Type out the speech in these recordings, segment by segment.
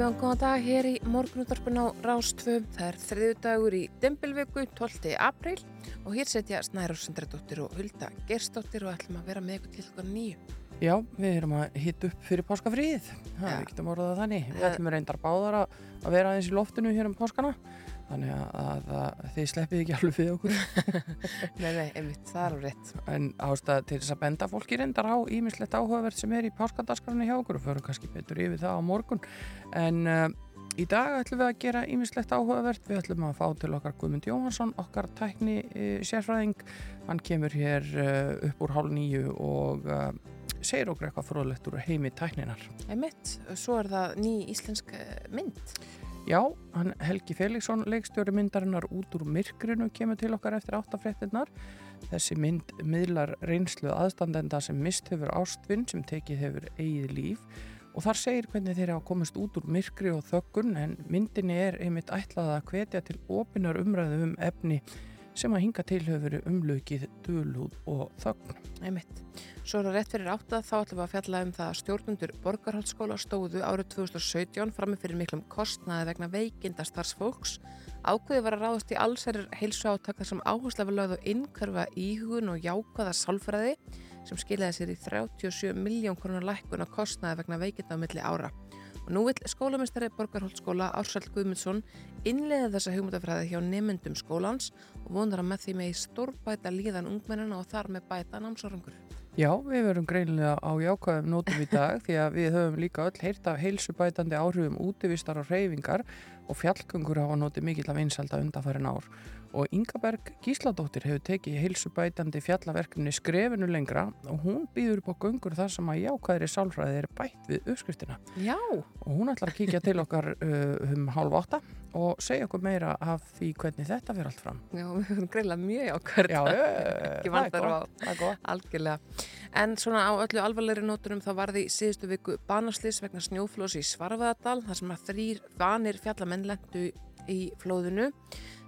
Bjöðum góðan dag hér í morgunúttarpun á Rástvö. Það er þriðu dagur í Dembilvöku, 12. apríl og hér setja Snæra Sundradóttir og Hulda Gerstóttir og ætlum að vera með ykkur til ykkur nýju. Já, við erum að hitta upp fyrir páskafríð. Það er ekkert að morða það þannig. Við Eh. ætlum reyndar báðar að, að vera aðeins í loftinu hér um páskana. Þannig að, að, þið sleppið ekki alveg fyrir okkur. Nei, nei, einmitt, það er á rétt. En ástæða til þess að benda fólki reyndar á ímislegt áhugavert sem er í páskadaskarinu hjá okkur og förum kannski betur yfir það á morgun. En uh, í dag ætlum við að gera ímislegt áhugavert. Við ætlum að fá til okkar Guðmund Jóhansson, okkar tækni uh, sérfræðing. Hann kemur hér uh, upp úr hálf nýju og segir okkur eitthvað fróðlegt úr heimi tækninar. Einmitt, svo er það ný íslensk mynd. Já, hann Helgi Felixson, leikstjóri myndarinnar út úr myrkrinu, kemur til okkar eftir áttafréttinnar. Þessi mynd miðlar reynslu aðstandenda sem mist hefur ástvinn sem tekið hefur eigið líf og þar segir hvernig þeir hafa komist út úr myrkri og þöggun en myndinni er einmitt ætlað að hvetja til opinar umræðu um efni sem að hinga til hefur verið umlökið dölúð og þögn. Einmitt. Svo er það rétt fyrir átta þá ætlum við að fjalla um það að stjórnundur borgarhaldsskóla stóðu árið 2017 frammi fyrir miklum kostnaði vegna veikinda starfsfólks. Ákveði var að ráðast í allsærir heilsu átaka sem áhersla var lögð á innkörfa íhugun og jákvæða sálfræði sem skilaði sér í 37 miljón krónar lækkun á kostnaði vegna veikinda á milli ára. Og nú vil skólamestari Borgarholtskóla Ársæll Guðmundsson innlega þessa hugmyndafræði hjá nemyndum skólans og vonar að með því megi stórbæta líðan ungmennina og þar með bæta námsárangur. Já, við verum greinilega á jákvæðum nótum í dag því að við höfum líka öll heyrt af heilsubætandi áhrifum útivistar og reyfingar og fjallgöngur hafa notið mikill af einsalda undanfærin ár. Og Ingaberg Gísladóttir hefur tekið heilsubætandi fjallaverkefni skrefinu lengra og hún býður upp á göngur þar sem að jákvæðri sálfræði er bætt við uppskriftina. Já, Og hún ætlar að kíkja til okkar uh, um hálf átta og segja okkur meira af því hvernig þetta fyrir allt fram. já, við höfum greiðlega mjög ákvært Já, ekki það er vantar á algjörlega. En svona á öllu alvarlegri nótunum þá var því síðustu viku banaslis vegna snjóflós í Svarfaðardal þar sem að þrýr vanir fjallamenn lendu í flóðinu.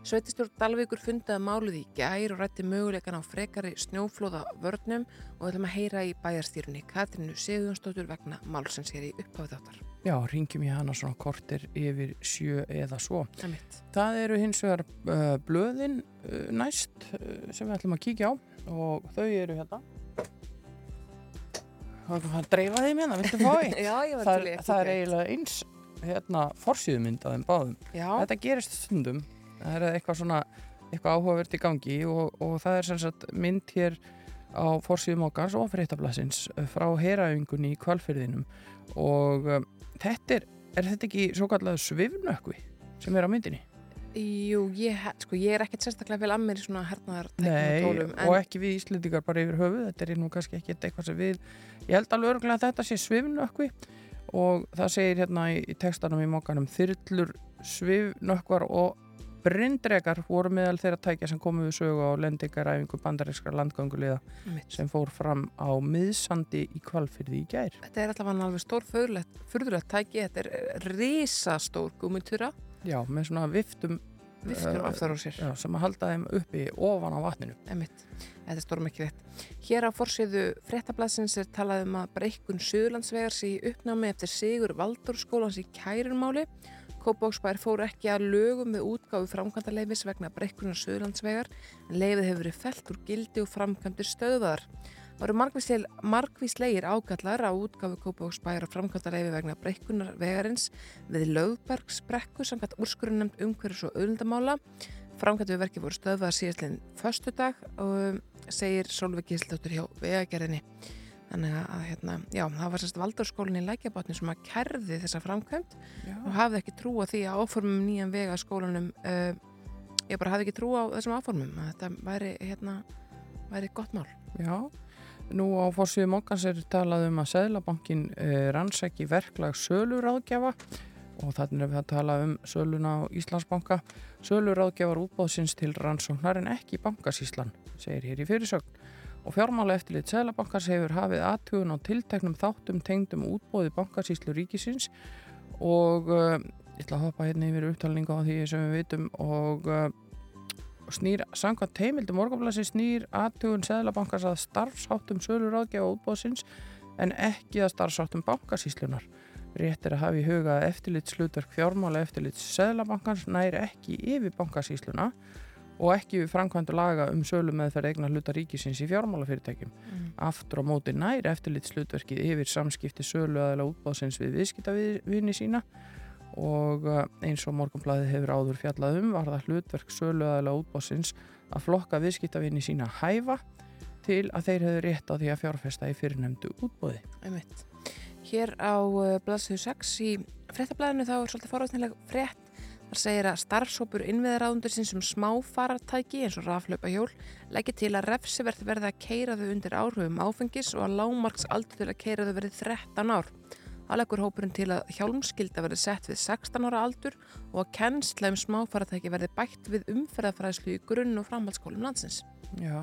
Sveitistjórn Dalvíkur fundaði málið í gær og rætti möguleikan á frekari snjóflóða vörnum og við ætlum að heyra í bæjarstýrunni Katrinu Sigurðansdóttur vegna málsins hér í upphafið áttar. Já, ringjum ég hana svona kortir yfir sjö eða svo. Emitt. Það eru hins vegar uh, blöðin uh, næst uh, sem við ætlum að kíkja á og þau eru hérna. Það að dreifa þeim hérna, viltu fá því? Já, ég var það, til er- það er eiginlega eins hérna, þeim báðum. Já, Þetta gerist stundum, það er eitthvað svona eitthvað áhugavert í gangi og, og það er sem sagt mynd hér á forsýðum okkars og fréttablasins frá heraðingunni í kvalfyrðinum og um, þetta er, er þetta ekki svo kallega svifnökkvi sem er á myndinni? jú, ég, sko, ég er ekkert sérstaklega vel að mér í svona hernaðar Nei, tólum, og ekki við Íslendingar bara yfir höfuð, þetta er nú kannski ekki eitthvað sem við, ég held alveg örgulega að þetta sé svifnökkvi og það segir hérna í, í textanum í mókanum þyrlur, svifnökkvar og brindrekar voru meðal þeirra tækja sem komu við sögu á lendingaræfingu bandarískra landganguliða Einmitt. sem fór fram á miðsandi í kvalfyrði í gær. Þetta er alltaf alveg stór furðulegt tæki, þetta er risastór gúmutura, Já, með svona viftum viftur Eh, aftur á sér, já, sem að halda þeim uppi ofan á vatninu. emitt, þetta er rétt. Hér á forsýðu fréttablasins er talað um að breykun Suðurlandsvegar sé í uppnámi eftir Sigur Valdórskólans í kærunmáli. Kópóksbær fór ekki að lögum við útgáfu framkvæmdaleifis vegna breykkunar Suðurlandsvegar en leifið hefur verið fellt úr gildi og framkvæmdir stöðvaðar. Það eru margvíslegir, ágallar á útgáfu Kópavóksbæjar og framkvæmdaleifi vegna breykkunar vegarins við Löðbergsbrekku samkvæmt úrskurunnemnd umhverfis og auðlundamála. Framkvæmdu við verkið voru stöðvaðar síðastlegin föstudag og um, segir Solveig Gísldóttur hjá vegagerðinni. Þannig að hérna, já, það var sérst valdórskólinn í Lækjabotni sem að kerði þessa framkvæmd Já. og hafði ekki trú á því að áformum nýjan vega skólanum uh, ég bara hafði ekki trú á þessum áformum að þetta væri, hérna, væri gott mál. Já, nú á fórsvíðu mokkans er talað um að Seðlabankin eh, rannsæki verklag söluráðgjafa og þannig er við að tala um söluna á Íslandsbanka. Sölur áðgjafar útbóðsins til rannsóknar en ekki bankasíslan, segir hér í fyrirsögn. Og fjármála eftirlit Sælabankars hefur hafið aðtugun á tilteknum þáttum tengdum útbóði bankasíslu ríkisins og uh, ég ætla að hoppa hérna yfir upptalninga á því sem við vitum og uh, snýr, samkvæmt heimildum morgunblæsi snýr aðtugun Sælabankars að starfsáttum sölur áðgjafa útbóðsins en ekki að starfsáttum bankasíslunar. Rétt er að hafa í huga að eftirlitslutverk fjármála eftirlits Sæðlabankans næri ekki yfir bankasísluna og ekki við framkvæmdu laga um sölu meðferð eignar hluta ríkisins í fjármálafyrirtækjum. Mm. Aftur á móti næri eftirlitslutverkið yfir samskipti sölu aðeila útbáðsins við viðskiptavinni sína og uh, eins og morgunblæði hefur áður fjallað um var það hlutverk sölu aðeila útbáðsins að flokka viðskiptavinni sína hæfa til að þeir hefur rétt á því að fjárfesta í fyrirnemdu útbóði. Einmitt. Hér á uh, blaðsöðu 6 í frettablaðinu þá er svolítið forvæðsnileg frett. Það segir að starfsópur innviðaráðundur sem smáfarartæki eins og raflöpa hjól leggir til að refsivert verði að keira þau undir áhrifum áfengis og að lágmarks aldur til að keira þau verði 13 ár. Það leggur hópurinn til að hjálmskylda verði sett við 16 ára aldur og að kennsla um smáfarartæki verði bætt við umferðarfræðslu í grunn- og framhaldsskólum landsins. Já.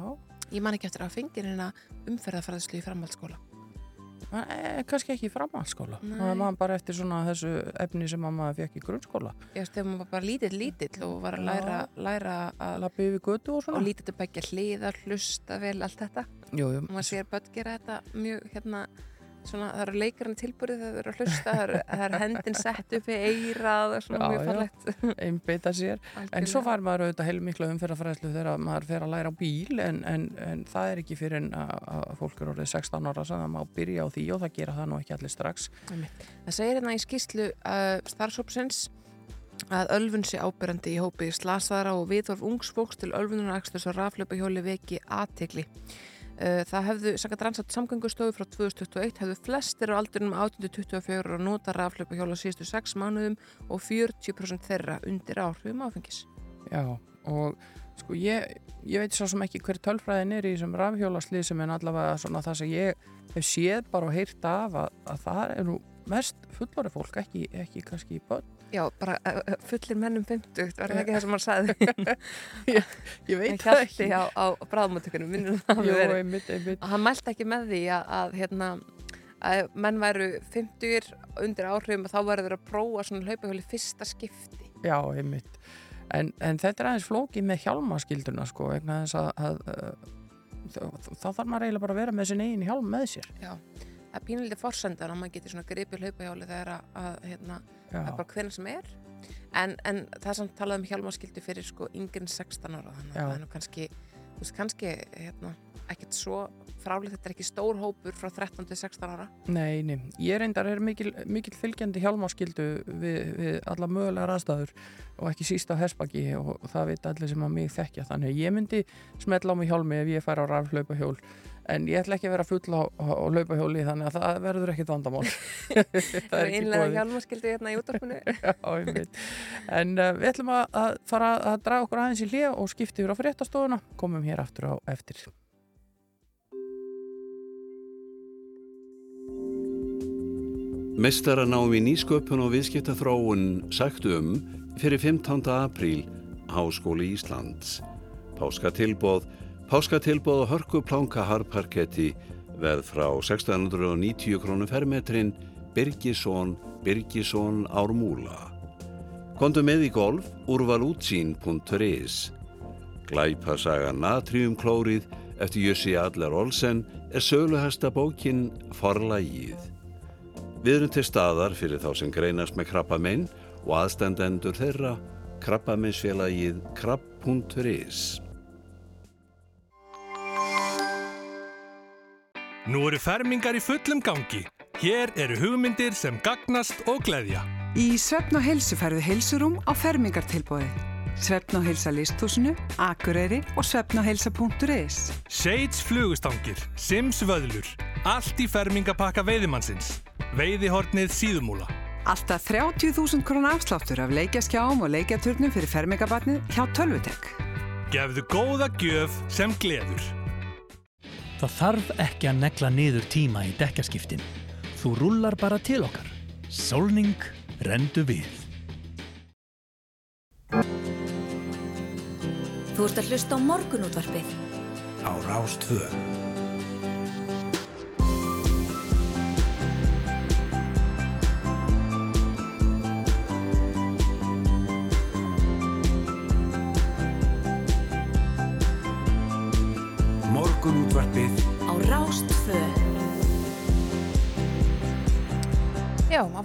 Ég man ekki eftir að fengir hérna umferðarfræðslu í framhaldsskóla. Eh, kannski ekki í framhaldsskóla. Það var bara eftir svona þessu efni sem mamma fekk í grunnskóla. Já, þegar maður var bara lítill lítill og var að læra, læra að lappa yfir götu og svona. Og lítið til begja hliðar, hlusta vel, allt þetta. Jú, jú. og maður sér börn gera þetta mjög hérna svona, það eru leikarinn tilbúrið þegar það eru að hlusta það eru, það eru hendin sett upp í eirað og svona já, mjög farlegt einn beita sér, en svo far maður auðvitað heilmikla umferðarfræðslu þegar maður fer að læra á bíl en, en, en það er ekki fyrir en að fólk eru orðið 16 ára þannig að maður byrja á því og það gera það nú ekki allir strax. Það segir hérna í skýslu uh, starfsópsins að ölfun sé ábyrjandi í hópi slasaðara og viðvorf ungsfólks til ölfununar Eh, það hefðu, sangat rannsat samgöngustofu frá 2021, hefðu flestir á aldrinum 18-24 að nota raflöpa hjóla síðustu 6 mánuðum og 40% þeirra undir áhrifum áfengis. Já, og sko ég, ég veit svo sem ekki hver tölfræðin er í þessum rafhjólaslið sem er allavega svona það sem ég hef séð bara og heyrt af að, að það er nú mest fullorið fólk, ekki, ekki kannski börn Já, bara uh, fullir mennum 50, var það ekki það sem hann sagði? ég, ég veit það ekki. En hjálpi á, á bráðmáttökunum, minnum það að vera. Jú, einmitt, einmitt. Hann mælt ekki með því að, að, hérna, að menn væru 50 undir áhrifum og þá væru þeir að prófa svona hlaupahjóli fyrsta skipti. Já, einmitt. En, en þetta er aðeins flóki með hjálmaskilduna, sko, vegna þess að þá þarf maður eiginlega bara að vera með sin eigin hjálm með sér. Já, það er pínlítið forsendar að maður getur svona gripið hlaupahjóli þegar að, hérna, það er bara hvernig sem er. En, en það samt talað um hjálmaskildu fyrir sko yngrein 16 ára þannig að það er nú kannski, þú veist, kannski hérna, ekkert svo frálið þetta er ekki stór hópur frá 13 til 16 ára. Nei, nei, ég reyndar er mikil, mikil fylgjandi hjálmaskildu við, við alla mögulega raðstæður og ekki síst á Hesbaki og, og það veit allir sem að mig þekkja. Þannig ég myndi smetla á mig hjálmi ef ég fær á raflaupa hjól en ég ætla ekki að vera full á, á laupahjóli þannig að það verður ekkit vandamál. Það er einlega hjálmaskildi hérna í útdarpinu En uh, við ætlum að, að fara að draga okkur aðeins í hlið og skipti yfir á fréttastofuna. Komum hér aftur á eftir. Mestaranáum í nýsköpun og viðskiptathróun sagt um fyrir 15. apríl Háskóli Íslands. Páskatilbóð Páskatilbóð og hörku plánka harparketti veð frá 1690 krónum fermetrin Birgisson, Birgisson Ármúla. Kondu með í golf úrvalútsín.is Glæpasaga Natriumklórið eftir Jussi Adler Olsen er sögluhesta bókin Forlægið. Við erum til staðar fyrir þá sem greinast með krabbamenn og aðstendendur þeirra krabbamennsfélagið krabb.is Nú eru fermingar í fullum gangi. Hér eru hugmyndir sem gagnast og gleðja. Í Svefn og heilsu færðu heilsurum á fermingartilbóði. Svefn og heilsa listhúsinu, Akureyri og svefnogheilsa.is Shades flugustangir, Sims vöðlur, allt í fermingapakka veiðimannsins. Veiðihornið síðumúla. Alltaf 30.000 krónar afsláttur af leikjaskjáum og leikjaturnum fyrir fermingabarnið hjá Tölvutek. Gefðu góða gjöf sem gleður. Það þarf ekki að negla niður tíma í dekkaskiptin. Þú rullar bara til okkar. Solning Rendu við. Þú ert að hlusta á morgunútvarpið. Á Rástvö.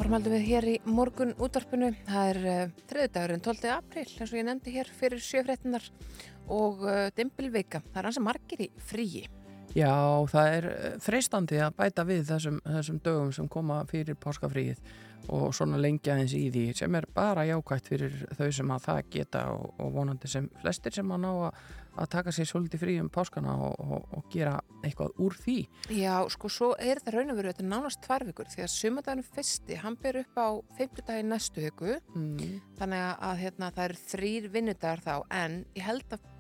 Já, áframhaldum við hér í morgun útvarpinu. Það er uh, þriðdagurinn 12. april, eins og ég nefndi hér fyrir sjöfréttinar og uh, dimbilvika. Það er hans að margir í fríi. Já, það er eh, freistandi að bæta við þessum, þessum dögum sem koma fyrir páskafríið og svona lengja eins í því sem er bara jákvægt fyrir þau sem að það geta og, og vonandi sem flestir sem að ná að, að taka sér svolítið frí um páskana og, og, og gera eitthvað úr því. Já, sko, svo er það raun og veru þetta er nánast tvær vikur því að sumardaginu fyrsti, hann ber upp á 50 dagi næstu viku Mm. þannig að hérna, það eru þrýr vinnudagar þá en ég held að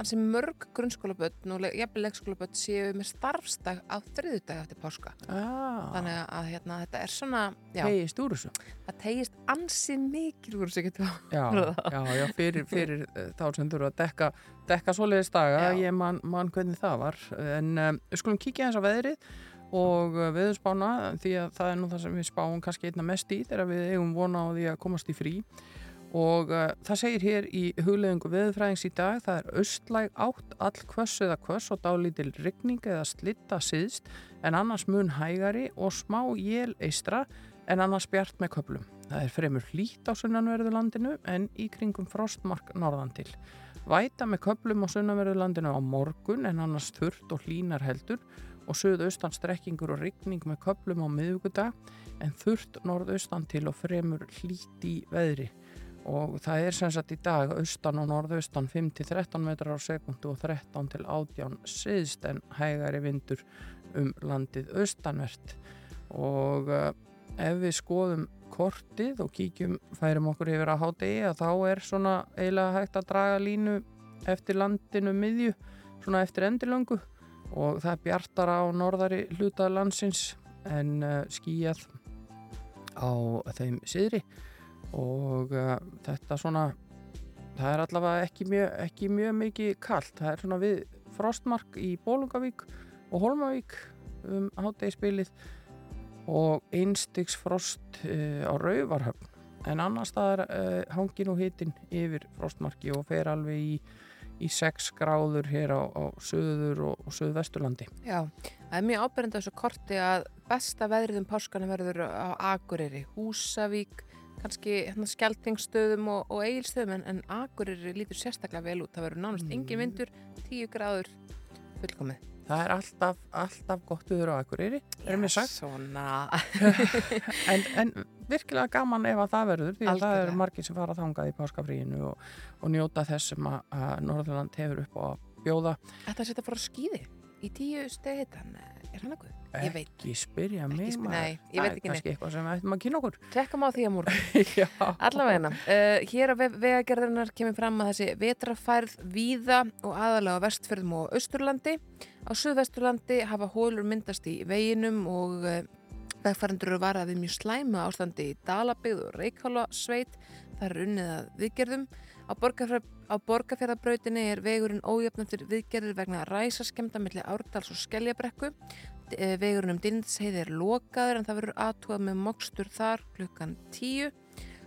ansi mörg grunnskólaböld og jafnvel leikskólaböld séu með starfsdag á þriðudag eftir páska. Ah, þannig að hérna, þetta er svona já, Hegist úr þessu. það tegist ansi mikil úr þessu Já, já, já, fyrir, fyrir uh, þá sem þurfa að dekka, dekka svoleiðis daga, Já. ég man, man hvernig það var. En um, skulum kíkja eins á veðrið og uh, veðurspána því að það er nú það sem við spáum kannski einna mest í þegar við eigum vona á því að komast í frí og uh, það segir hér í hugleðingu veðurfræðings í dag það er austlæg átt all kvöss eða kvöss og dálítil rigning eða slitta síðst en annars mun hægari og smá jél eistra en annars bjart með köplum. Það er fremur hlýtt á sunnanverðulandinu en í kringum frostmark norðan til. Væta með köplum á sunnanverðulandinu á morgun en annars þurrt og hlínar heldur og söðaustan strekkingur og rigning með köplum á miðugudag en þurrt norðaustan til og fremur hlýtt í veðri. Og það er sem sagt í dag austan og norðaustan 5-13 metrar á sekundu og 13 til 18 siðst en hægari vindur um landið austanvert. Og uh, ef við skoðum kortið og kíkjum, færum okkur yfir að hádegi að þá er svona eiginlega hægt að draga línu eftir landinu miðju, svona eftir endilöngu og það er bjartara á norðari hluta landsins en uh, skýjað á þeim siðri og uh, þetta svona það er allavega ekki mjög, ekki mjög mikið kallt, það er svona við frostmark í Bólungavík og Holmavík um hátegisbilið og einstiks frost uh, á Rauvarhöfn en annar staðar uh, hangi nú hitin yfir frostmarki og fer alveg í, í 6 gráður hér á, á söður og, og söðvesturlandi Já, það er mjög ábyrjandi þessu korti að besta veðrið um páskana verður á Akureyri, Húsavík, kannski hérna, skjaldningsstöðum og, og eigilstöðum en, en Akureyri lítur sérstaklega vel út. Það verður nánast Mm. engin vindur, 10 gráður fullkomið. það er alltaf, alltaf gott viður á Akureyri erum við sagt en, en virkilega gaman ef að það verður því að það eru margir sem fara þangað í páskafríinu og, og njóta þess sem að, að Norðurland hefur upp á að bjóða þetta setja fara á skýði í 10 stegi hitan, er hann eitthvað? Ég veit. ekki spyrja mig spyr- maður. nei, ég Það veit er ekki kannski eitthvað sem við ættum að kynna okkur Tjekkum á því að morgun. Já. Allavegna, uh, hér á ve- vegagerðarinnar kemur fram að þessi vetrafærð víða og aðalega á vestfjörðum og austurlandi. Á suðvesturlandi hafa hólur myndast í veginum og uh, vegfærandur eru varað við mjög slæmu ástandi í Dalabygð og Reykjála sveit. Það er unnið að viðgerðum. Á, borgarfjör, á borgarfjörðabrautinni er vegurinn ójöfnum fyrir viðgerðir vegna ræsaskemda milli Árdals og Skeljabrekku. D- Vegurinn um Dindsheiði er lokaður en það verður aðtúað með mokstur þar klukkan 10.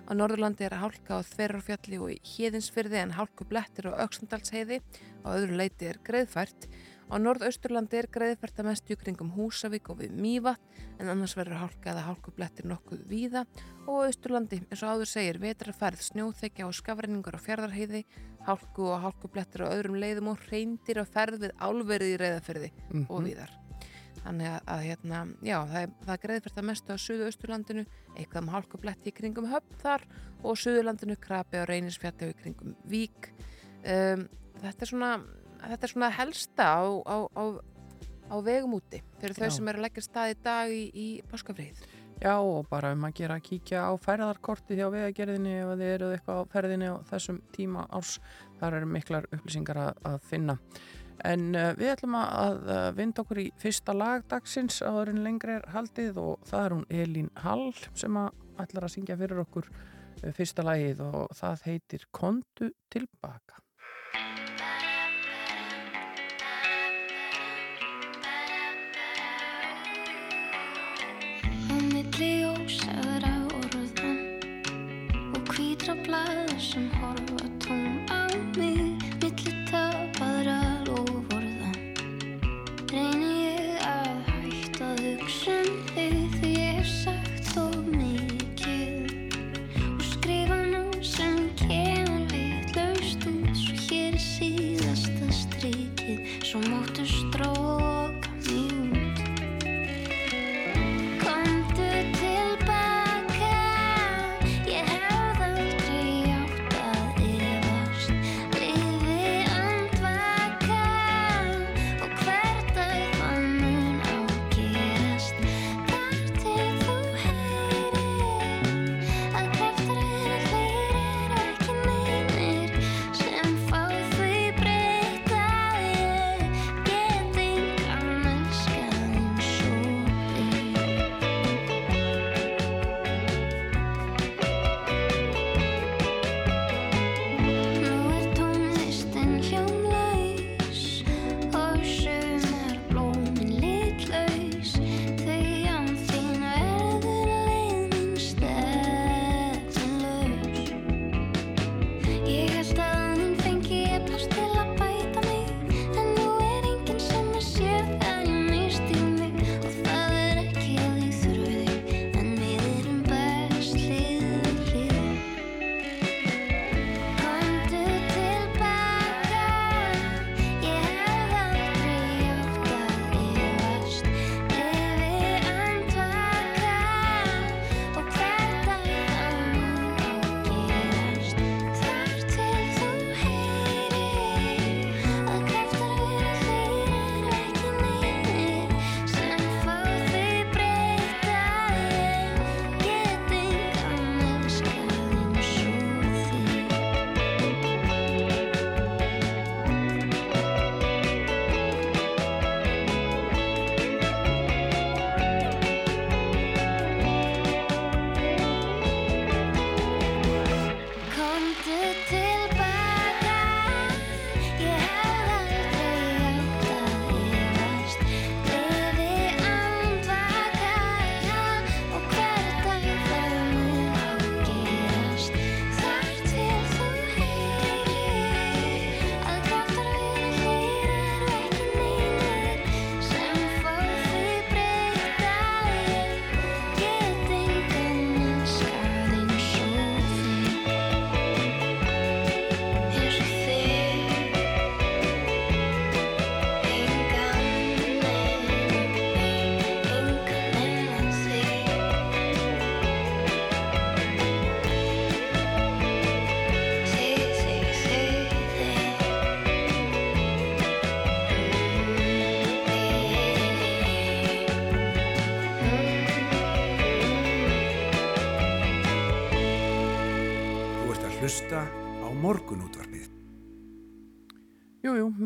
Á Norðurlandi er hálka á Þverjarfjalli og í Híðinsfyrði en hálku blettir á Öxndalsheiði. Á öðru leiti er greiðfært. Á Norðausturlandi er greiðfært að mestu kringum Húsavík og við Mývatn en annars verður hálka eða hálku blettir nokkuð víða. Og á Austurlandi, eins og áður segir, vetrarfærð, snjóþekja og skafreiningur á fjardarheiði, hálku og hálku blettir á öðrum leiðum og reyndir á ferð við álverið í reyðafyrði og Mhm. víðar. Þannig að, að hérna, já, það er, það er greiðfært að mestu á Suðausturlandinu, eitthvað um hálkubletti í kringum höfn þar og Suðurlandinu krapi á Reynisfjalli þetta, er svona, helsta á, á, á, á vegum úti fyrir þau Já. sem eru að leggja stað í dag í, í páskafrið. Já og bara um að gera að kíkja á ferðarkorti hjá vegagerðinni ef þið eruð eitthvað á ferðinni á þessum tíma árs þar eru miklar upplýsingar að, að finna en uh, við ætlum að, uh, vinda okkur í fyrsta lag dagsins áður en lengri er haldið og það er hún Elín Hall sem að ætlar að syngja fyrir okkur uh, fyrsta lagið og það heitir Kondu tilbaka. Hvítra blæða sem horfa tóm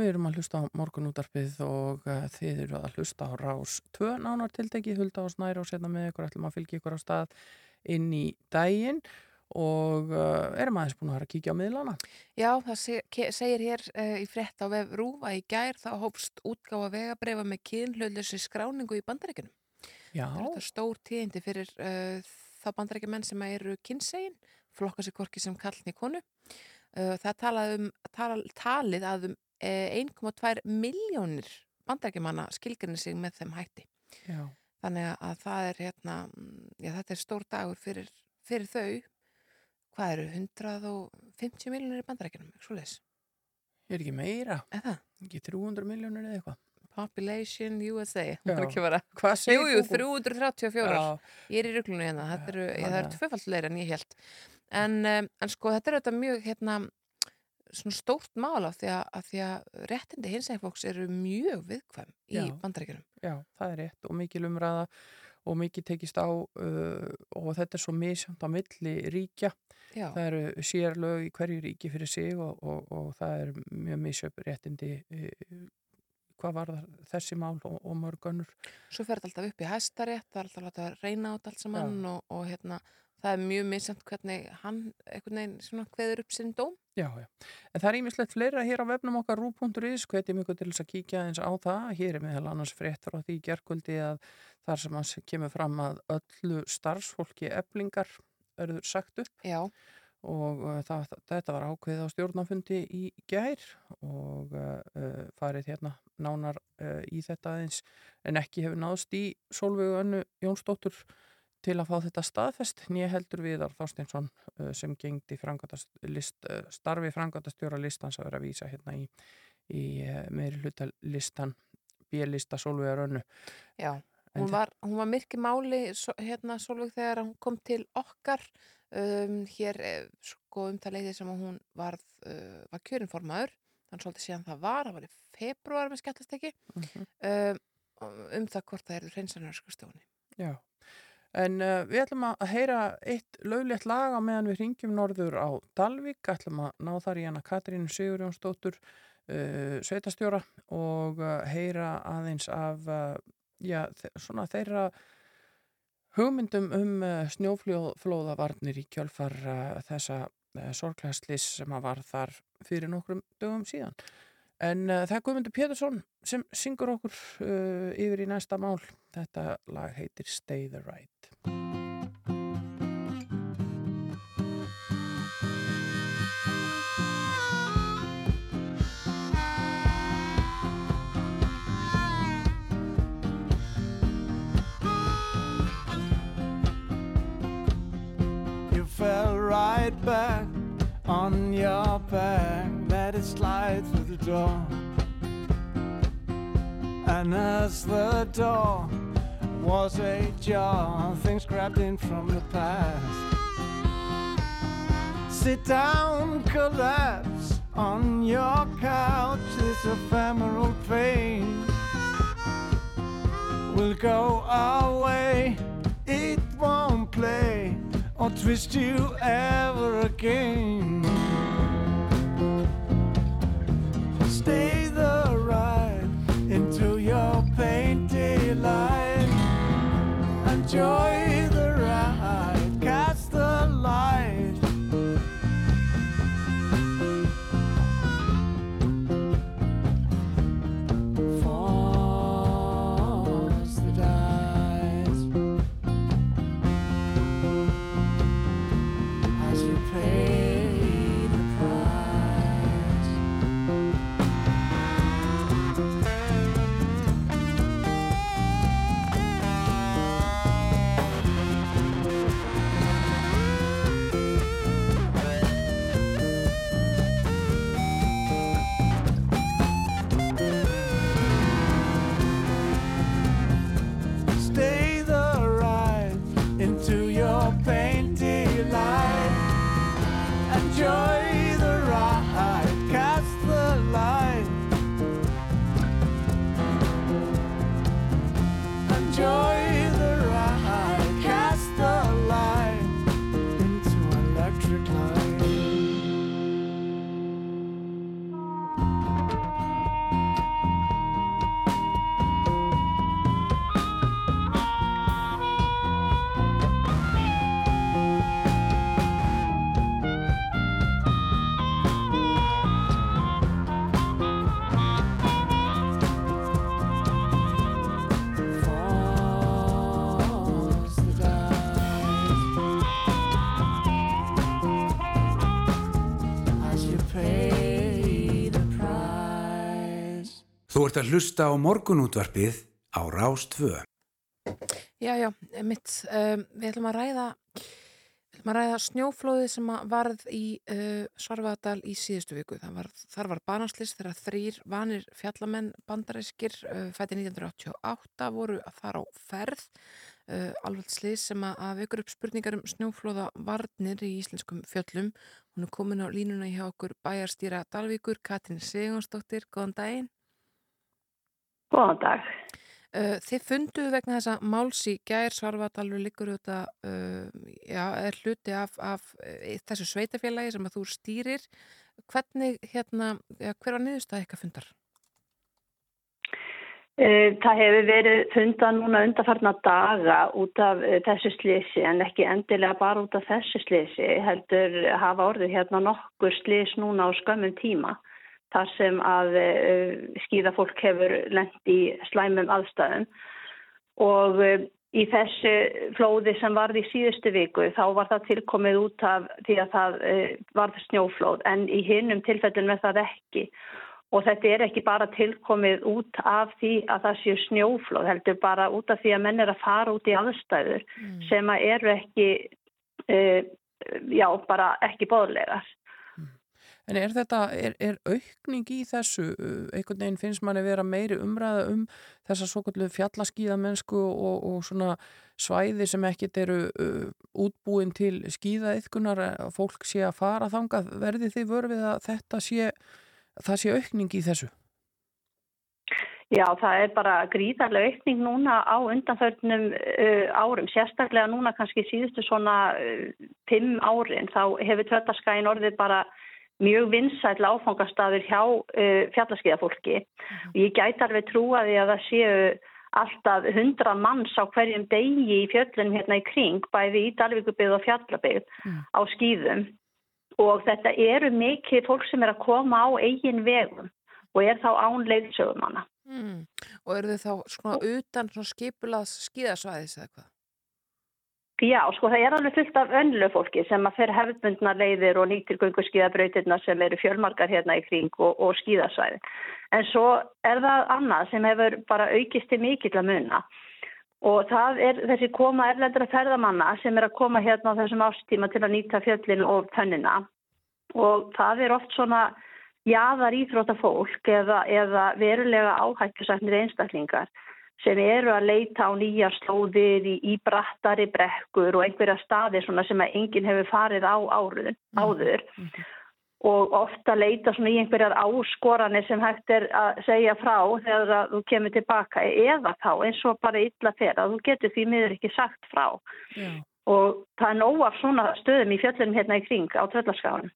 við erum að hlusta á morgunútarpið og uh, þið eru að hlusta á rás tvö nánar tiltekið, hulda og snæra og setna með ykkur, ætlum að fylgja ykkur á stað inn í daginn og uh, erum aðeins búin að vera að kíkja á miðlana. Já, það se ke- segir hér uh, í frétt á vef Rúfa í gær þá hófst útgáfa vegabrefa með kynhlautlösi skráningu í bandaríkunum. Já, Þetta er stór tíðindi fyrir uh, þá bandaríkjumenn sem eru kynsegin, flokka sér korki sem kallni konu. Uh, það um, tal, talið að um 1,2 miljónir bandaríkjumanna skilgrinni sig með þeim hætti. já, Þannig að það er hérna, mm, já þetta er stór dagur fyrir, fyrir þau. Hvað eru, 150 miljónir í bandarækjunum, ekki svo leis? er ekki meira, ekki 300 miljónir eða eitthvað. Population USA, hún er ekki vera. Hvað Jú, segir jú, Google? 334. Já, Ég er í ruglunum hérna, þetta eru, ég, það eru þannig að- tvöfald leir en ég held. En, um, en sko, þetta er auðvitað mjög, hérna, svona stórt mál af því að, að, því að réttindi hinsegin fólks eru mjög viðkvæm í Já. bandarækjunum. já, það er rétt og mikil umræða og mikið tekist á uh, og þetta er svo misjönd á milli ríkja. Já, Það eru sérlög í hverju ríki fyrir sig og, og, og það er mjög misjöp réttindi uh, hvað var þessi mál og, og mörg önnur. svo fer þetta alltaf upp í hæstarétt, það er alltaf að reyna á þetta allt saman og, og hérna, það er mjög missamt hvernig hann einhvern veginn svona hveður upp sinn dóm. Já, já. En það er ímislegt fleira hér á vefnum okkar rú.is, hvetjum ykkur til þess að kíkja eins á það. Hér er meðal annars frétt frá því gerkvöldi að þar sem að kemur fram að öllu starfsfólki eblingar örður sagt upp. Já. Og uh, það, þetta var ákveðið á stjórnafundi í gær og uh, farið hérna nánar uh, í þetta aðeins en ekki hefur náðst í Solveigu Önnu Jónsdóttur til að fá þetta staðfest nýja heldur viðar Þorstinsson uh, sem gengdi list, uh, starfi frangandastjóra listans að vera að vísa hérna í, í uh, meiri hluta listan bílista Solveigar Önnu. Já, hún var, hún var myrki máli hérna Solveig þegar hún kom til okkar um, hér sko um það leiði sem hún var, var kjörinformaður þannig svolítið síðan það var, það var í februar með skemmtasteki uh -huh. um, um það hvort það er hreinsanarskustjóni Já En uh, við ætlum að heyra eitt löglegt lag á meðan við ringjum norður á Dalvik, ætlum að ná þar í hana Katrínu Sigurjónsdóttur, uh, sveitastjóra og uh, heyra aðeins af já, svona þeirra hugmyndum um snjóflóðavarnir í kjölfar þessa sorglæslis sem að var þar fyrir nokkrum dögum síðan. En uh, það er Guðmundur Pétursson sem syngur okkur uh, yfir í næsta mál. Þetta lag heitir Stay the Ride. You fell right back on your back, slide through the door. And as the door was ajar, things grabbed in from the past. Sit down, collapse on your couch, this ephemeral pain will go away, it won't play or twist you ever again. joy ert að hlusta á morgunútvarpið á Rástvö. Já, já, mitt, um, við ætlum að ræða, ætlum að ræða snjóflóðið sem varð í uh, Svarfaðadal í síðustu viku. Var, þar var banaslist þegar þrýr vanir fjallamenn bandaræskir uh, fætti 1988 voru að fara á ferð. Uh, alveg slið sem að, að vekur upp spurningar um snjóflóða varnir í íslenskum fjöllum. Hún er komin á línuna hjá okkur bæjarstýra Dalvíkur, Katrin Sigurnsdóttir, góðan daginn. Góðan dag. Uh, þið funduðu vegna þessa máls í gær svarfatalur liggur þetta uh, já, er hluti af, af uh, þessu sveitafélagi sem að þú stýrir hvernig hérna, já, hver var niðurstað eitthvað fundar? Eh, það hefur verið fundan núna undarfarna daga út af eh, þessu slisi en ekki endilega bara út af þessu slisi heldur hafa orðið hérna nokkur slis núna á skömmum tíma þar sem að eh, skýða fólk hefur lend í slæmum aðstæðum og í þessu flóði sem varði í síðustu viku þá var það tilkomið út af því að það varði snjóflóð en í hinnum tilfellin með það ekki Og þetta er ekki bara tilkomið út af því að það séu snjóflóð, heldur bara út af því að menn er að fara út í aðstæður mm. sem að eru ekki, já, bara ekki bóðlegar. En er þetta, er, er aukning í þessu, einhvern veginn finnst manni vera meiri umræða um þessa svo kallu fjallaskíðamennsku og, og svona svæði sem ekkit eru uh, útbúin til skíðaðiðkunar að fólk sé að fara þangað, verði þið vörfið að þetta sé það sé aukning í þessu? Já, það er bara gríðarlega aukning núna á undanförnum uh, árum, sérstaklega núna kannski síðustu svona uh, fimm árin, þá hefur Tröllaskæin orðið bara mjög vinsæl áfangastadur hjá uh, fjallaskiðafólki mm. og ég gæti alveg trúa því að það séu alltaf hundra manns á hverjum degi í fjöllunum hérna í kring, bæði í Dalvíkubið og fjallabið mm. á skýðum og þetta eru mikið fólk sem er að koma á eigin vegum og er þá án leiðsögumanna. Mm. Og eru þau þá svona utan svona skipulað skíðasvæðis eða hvað? Já, sko það er alveg fullt af önlu fólki sem að fer hefðbundna leiðir og nýttir gungu skíðabrautirna sem eru fjölmarkar hérna í kring og, og skíðasvæði. En svo er það annað sem hefur bara aukist til mikill að munna og það er þessi koma erlendra ferðamanna sem er að koma hérna á þessum ástíma til að nýta fjöllin og tönnina. Og það er oft svona jáðar íþróta fólk eða, eða verulega áhættisætnir einstaklingar sem eru að leita á nýja slóðir í, í brattari brekkur og einhverja staði sem enginn hefur farið á áruð, áður. Mm -hmm og ofta leita í einhverjar áskoranir sem hægt er að segja frá þegar þú kemur tilbaka eða þá eins og bara illa þeirra þú getur því miður ekki sagt frá. Já. og það er nóg af svona stöðum í fjöllunum hérna í kring á tröllaskáðum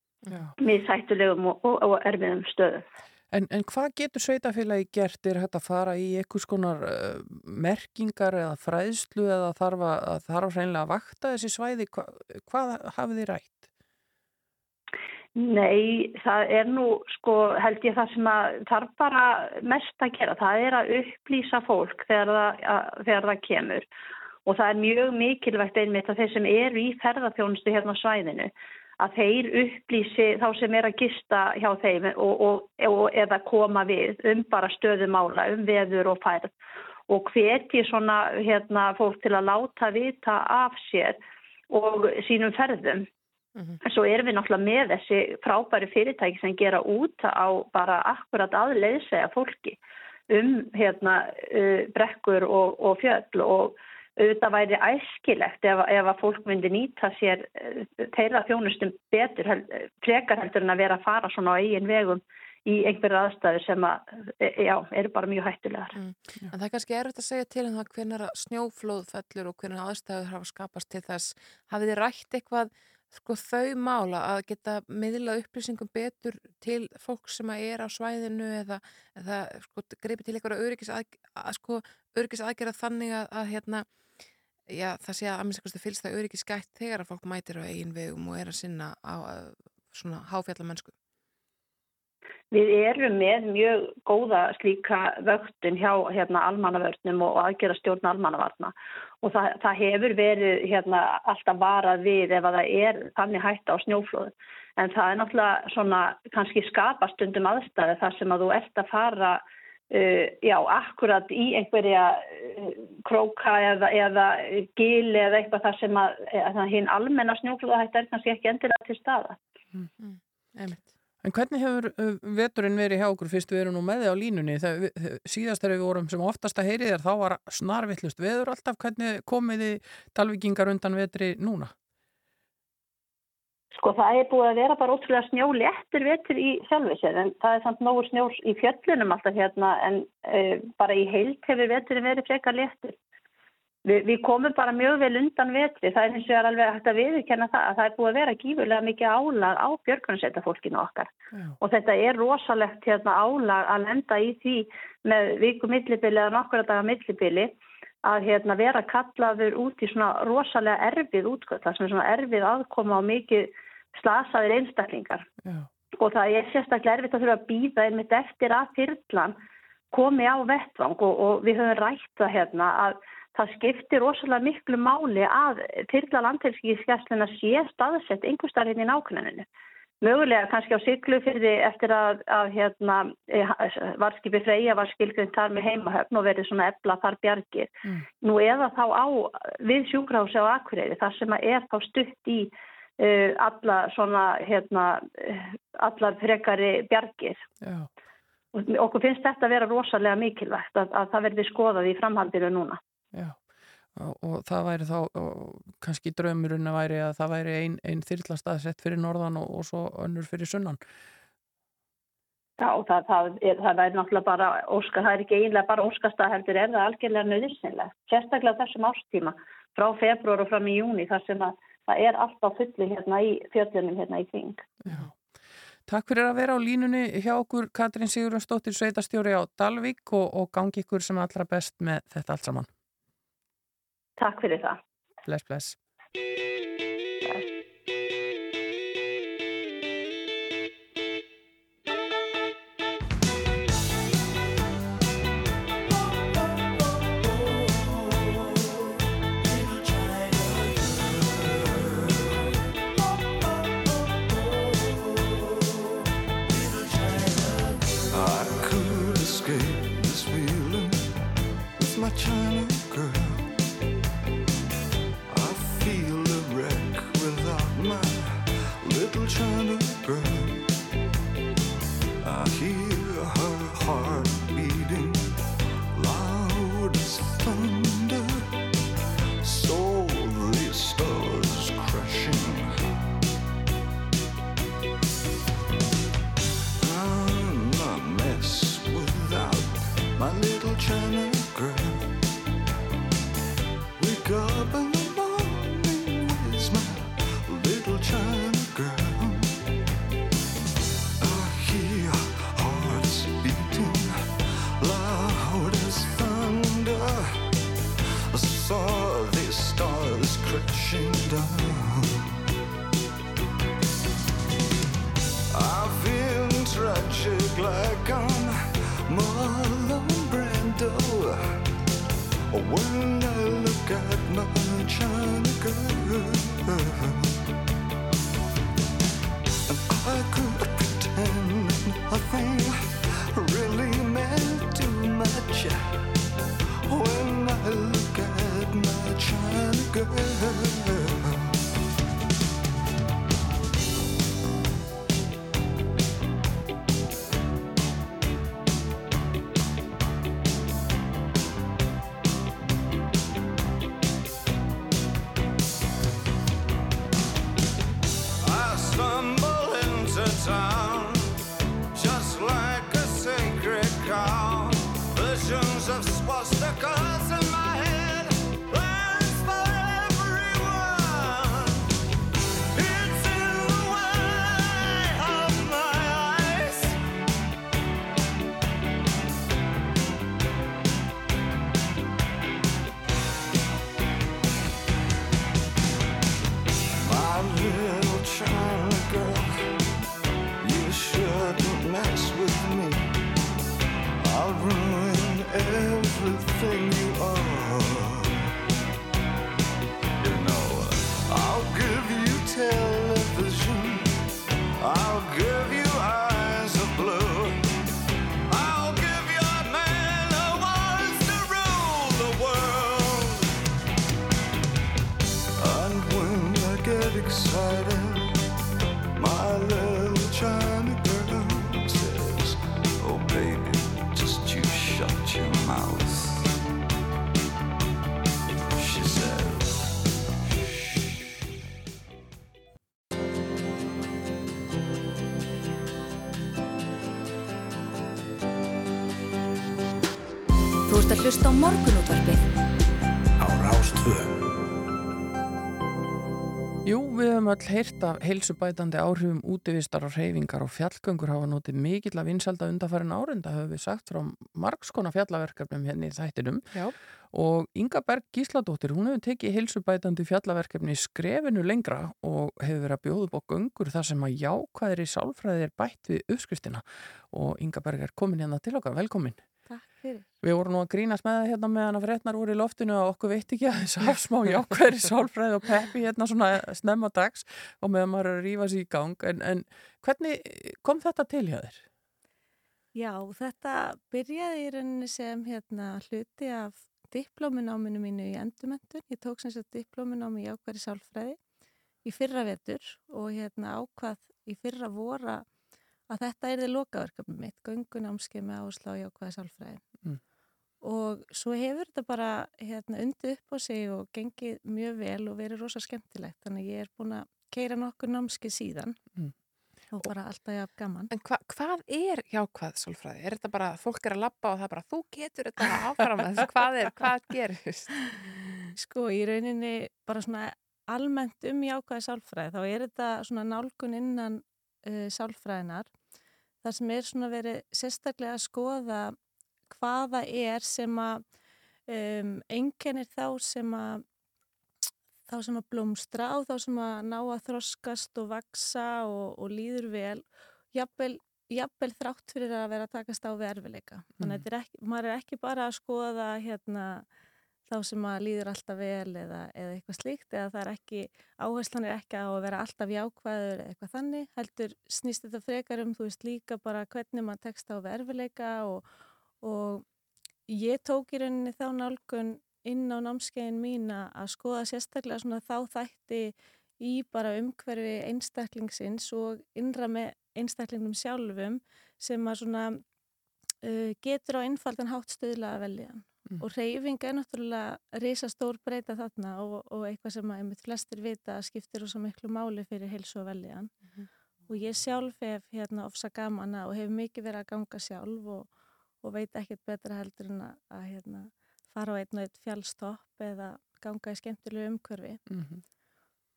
með sættulegum og, og, og erfiðum stöðum En, en hvað getur sveitafélagi gert? Er þetta að fara í einhvers konar uh, merkingar eða fræðslu eða þarf að, þarf að vakta þessi svæði? Hva, hvað hafið þið rætt? Nei, það er nú sko held ég það sem að þarf bara mest að gera. Það er að upplýsa fólk þegar það, að, þegar það kemur og það er mjög mikilvægt einmitt að þeir sem eru í ferðarþjónustu hérna á svæðinu að þeir upplýsi þá sem er að gista hjá þeim og, og, og eða koma við um bara stöðumála, um veður og færð og hveti svona hérna fólk til að láta vita af sér og sínum ferðum Mm -hmm. Svo erum við náttúrulega með þessi frábæri fyrirtæki sem gera út á bara akkurat aðleiðsega fólki um hérna, uh, brekkur og, og fjöll og auðvitað væri æskilegt ef, ef að fólk myndi nýta sér uh, teila þjónustum betur, frekar heldur en að vera að fara svona á eigin vegum í einhverju aðstæður sem að, e, já, eru bara mjög hættulegar. Mm. En það er kannski erfitt að segja til en um hvernig snjóflóð fellur og hvernig aðstæður hafa skapast til þess. Hafið þið rætt eitthvað sko þau mála að geta miðla upplýsingum betur til fólk sem er á svæðinu eða, eða sko greipi til einhverja sko, öryggis aðgerða þannig að hérna, já, það sé að að minnst fylgst það öryggis gætt þegar að fólk mætir á eigin vegum og er að sinna á svona háfjallamennsku. Við erum með mjög góða slíka vöktun hjá hérna, almannavörnum og aðgera stjórn almannavarna og það, það hefur verið hérna, alltaf varað við ef að það er þannig hægt á snjóflóðu. En það er náttúrulega svona kannski skapastundum aðstæði þar sem að þú ert að fara uh, já, akkurat í einhverja uh, króka eða, eða gil eða eitthvað þar sem að, að hinn almenna snjóflóða hægt er kannski ekki endilega til staða. Mm, mm, einmitt. En hvernig hefur uh, veturinn verið hjá okkur fyrst við erum nú með þið á línunni? Þegar, síðast þegar við vorum sem oftast að heyri þér þá var snarvillust veður alltaf. Hvernig komið þið talvikingar undan vetri núna? Sko það er búið að vera bara ótrúlega snjóli eftir vetur í sjálfisir en það er samt nógur snjór í fjöllunum alltaf hérna en uh, bara í heilt hefur veturinn verið frekar léttur. Vi, við komum bara mjög vel undan vetri, það er eins og er alveg hægt að viðurkenna það að það er búið að vera gífurlega mikið álag á björgunarsveitafólkinu okkar Já. og þetta er rosalegt hérna, álag að lenda í því með viku millibili eða nokkura daga millibili að hérna, vera kallaður út í svona rosalega erfið útkvöld, það sem er svona erfið aðkoma og mikið slasaðir einstaklingar Já. og það er sérstaklega erfitt að þurfa að býða einmitt eftir að þyrlan komi á vettvang og, og við höfum rætt það hérna að það skiptir rosalega miklu máli að þyrla landhelskískessluna sé staðsett einhverstaðar hérna í nákvæminu. Mögulega kannski á syklu fyrir því eftir að, að hérna, varskipi Freyja var skilgrind þar með heimahöfn og verið svona ebla þar bjargir. Mm. Nú eða þá á við sjúkrahúsi á Akureyri þar sem að er þá stutt í alla svona hérna, allar frekari bjargir. Já. Og okkur finnst þetta að vera rosalega mikilvægt að, að það verði skoðað í framhaldinu núna. Já, og, og það væri þá kannski draumurinn að væri að það væri ein, ein þyrlastaðsett fyrir norðan og, og svo önnur fyrir sunnan. Já, það, það, er, það væri náttúrulega bara óska, það er ekki einlega bara óskastað heldur, er það algjörlega nöðisnilega. Sérstaklega þessum ástíma frá februar og fram í júni þar sem að það er alltaf fulli hérna í fjöllunum hérna í kring. Já. Takk fyrir að vera á línunni hjá okkur Katrín Sigurðansdóttir sveitastjóri á Dalvík og, og gangi ykkur sem allra best með þetta allt saman. Takk fyrir það. Bless, bless. try. When I look at my China girl heyrt af heilsubætandi áhrifum útivistar og reyfingar og fjallgöngur hafa notið mikill að vinsalda undarfærin árenda höfum við sagt frá margskona fjallaverkefnum hérna í þættinum Já. og Inga Berg Gísladóttir, hún hefur tekið heilsubætandi fjallaverkefni skrefinu lengra og hefur verið að bjóða á göngur þar sem að jákvæðir í sálfræði er bætt við uppskriftina og Inga Berg er komin hérna til okkar, velkomin. Takk fyrir. Við vorum nú að grínast með það hérna meðan að frétnar voru í loftinu og okkur veit ekki að þess að smá jákvæðri sálfræði og peppi hérna svona snemma dags og meðan maður sér í gang en, en hvernig kom þetta til hjá þér? Já, þetta byrjaði í rauninni sem hérna hluti af diplómináminu mínu í endumöndun. Ég tók sem sagt diplóminámi í jákvæðri sálfræði í fyrra vetur og hérna ákvað í fyrra vora að þetta er þið lokaverkefni mitt, göngunámskeið með áherslu á jákvæði sálfræði. Mm. Og svo hefur þetta bara hérna, undið upp á sig og gengið mjög vel og verið rosa skemmtilegt. Þannig að ég er búin að keira nokkur námskeið síðan Mm. og bara alltaf jafn gaman. En hva, hvað er jákvæð sálfræði? Er þetta bara að fólk er að labba og það er bara þú getur þetta áfram með þessu? Hvað er, hvað gerist? Sko, í rauninni bara svona almennt um jákvæði sálfræði, þá er þetta svona nálgun innan uh, sálfræðinar þar sem er svona verið sérstaklega að skoða hvaða er sem að um, einkennir þá sem að þá sem að blómstra og þá sem að ná að þroskast og vaksa og, og líður vel jafnvel, jafnvel þrátt fyrir að vera að takast á við erfileika. Þannig að mm. er ekki, maður er ekki bara að skoða hérna þá sem að líður alltaf vel eða, eða eitthvað slíkt eða það er ekki, áherslan er ekki á að vera alltaf jákvæður eða eitthvað þannig, heldur snýst þetta frekar um, þú veist líka bara hvernig maður tekst á verfileika og, og ég tók í rauninni þá nálgun inn á námskeiðin mína að skoða sérstaklega svona þá þætti í bara umhverfi einstaklingsins og innra með einstaklingnum sjálfum sem að svona uh, getur á einfaldan hátt stöðla að velja Mm. og reyfing er náttúrulega reysa stór breyta þarna og, og eitthvað sem að einmitt flestir vita skiptir ósað miklu máli fyrir heilsu og veljan mm -hmm. og ég sjálf hef hérna ofsa gamana og hef mikið verið að ganga sjálf og, og veit ekkert betra heldur en að, að hérna, fara á einn og einn fjallstopp eða ganga í skemmtilegu umkörfi mm -hmm.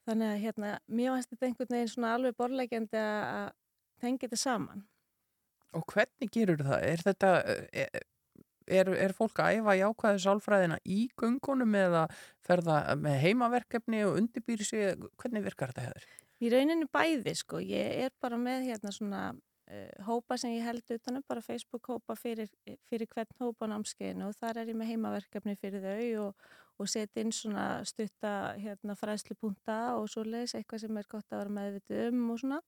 þannig að hérna mér finnst þetta einhvern veginn svona alveg borlegjandi að tengja þetta saman Og hvernig gerur það? Er þetta er, er, er fólk að æfa jákvæðu sálfræðina í göngunum eða ferða með heimaverkefni og undirbýri sig? Hvernig virkar þetta hefur? Í rauninu bæði sko, ég er bara með hérna svona hópa sem ég held utanum, bara Facebook hópa fyrir, fyrir hvern hópa námskeiðinu og þar er ég með heimaverkefni fyrir þau og, og setja inn svona stutta hérna fræðslupunta og svo les eitthvað sem er gott að vera meðvitið um og svona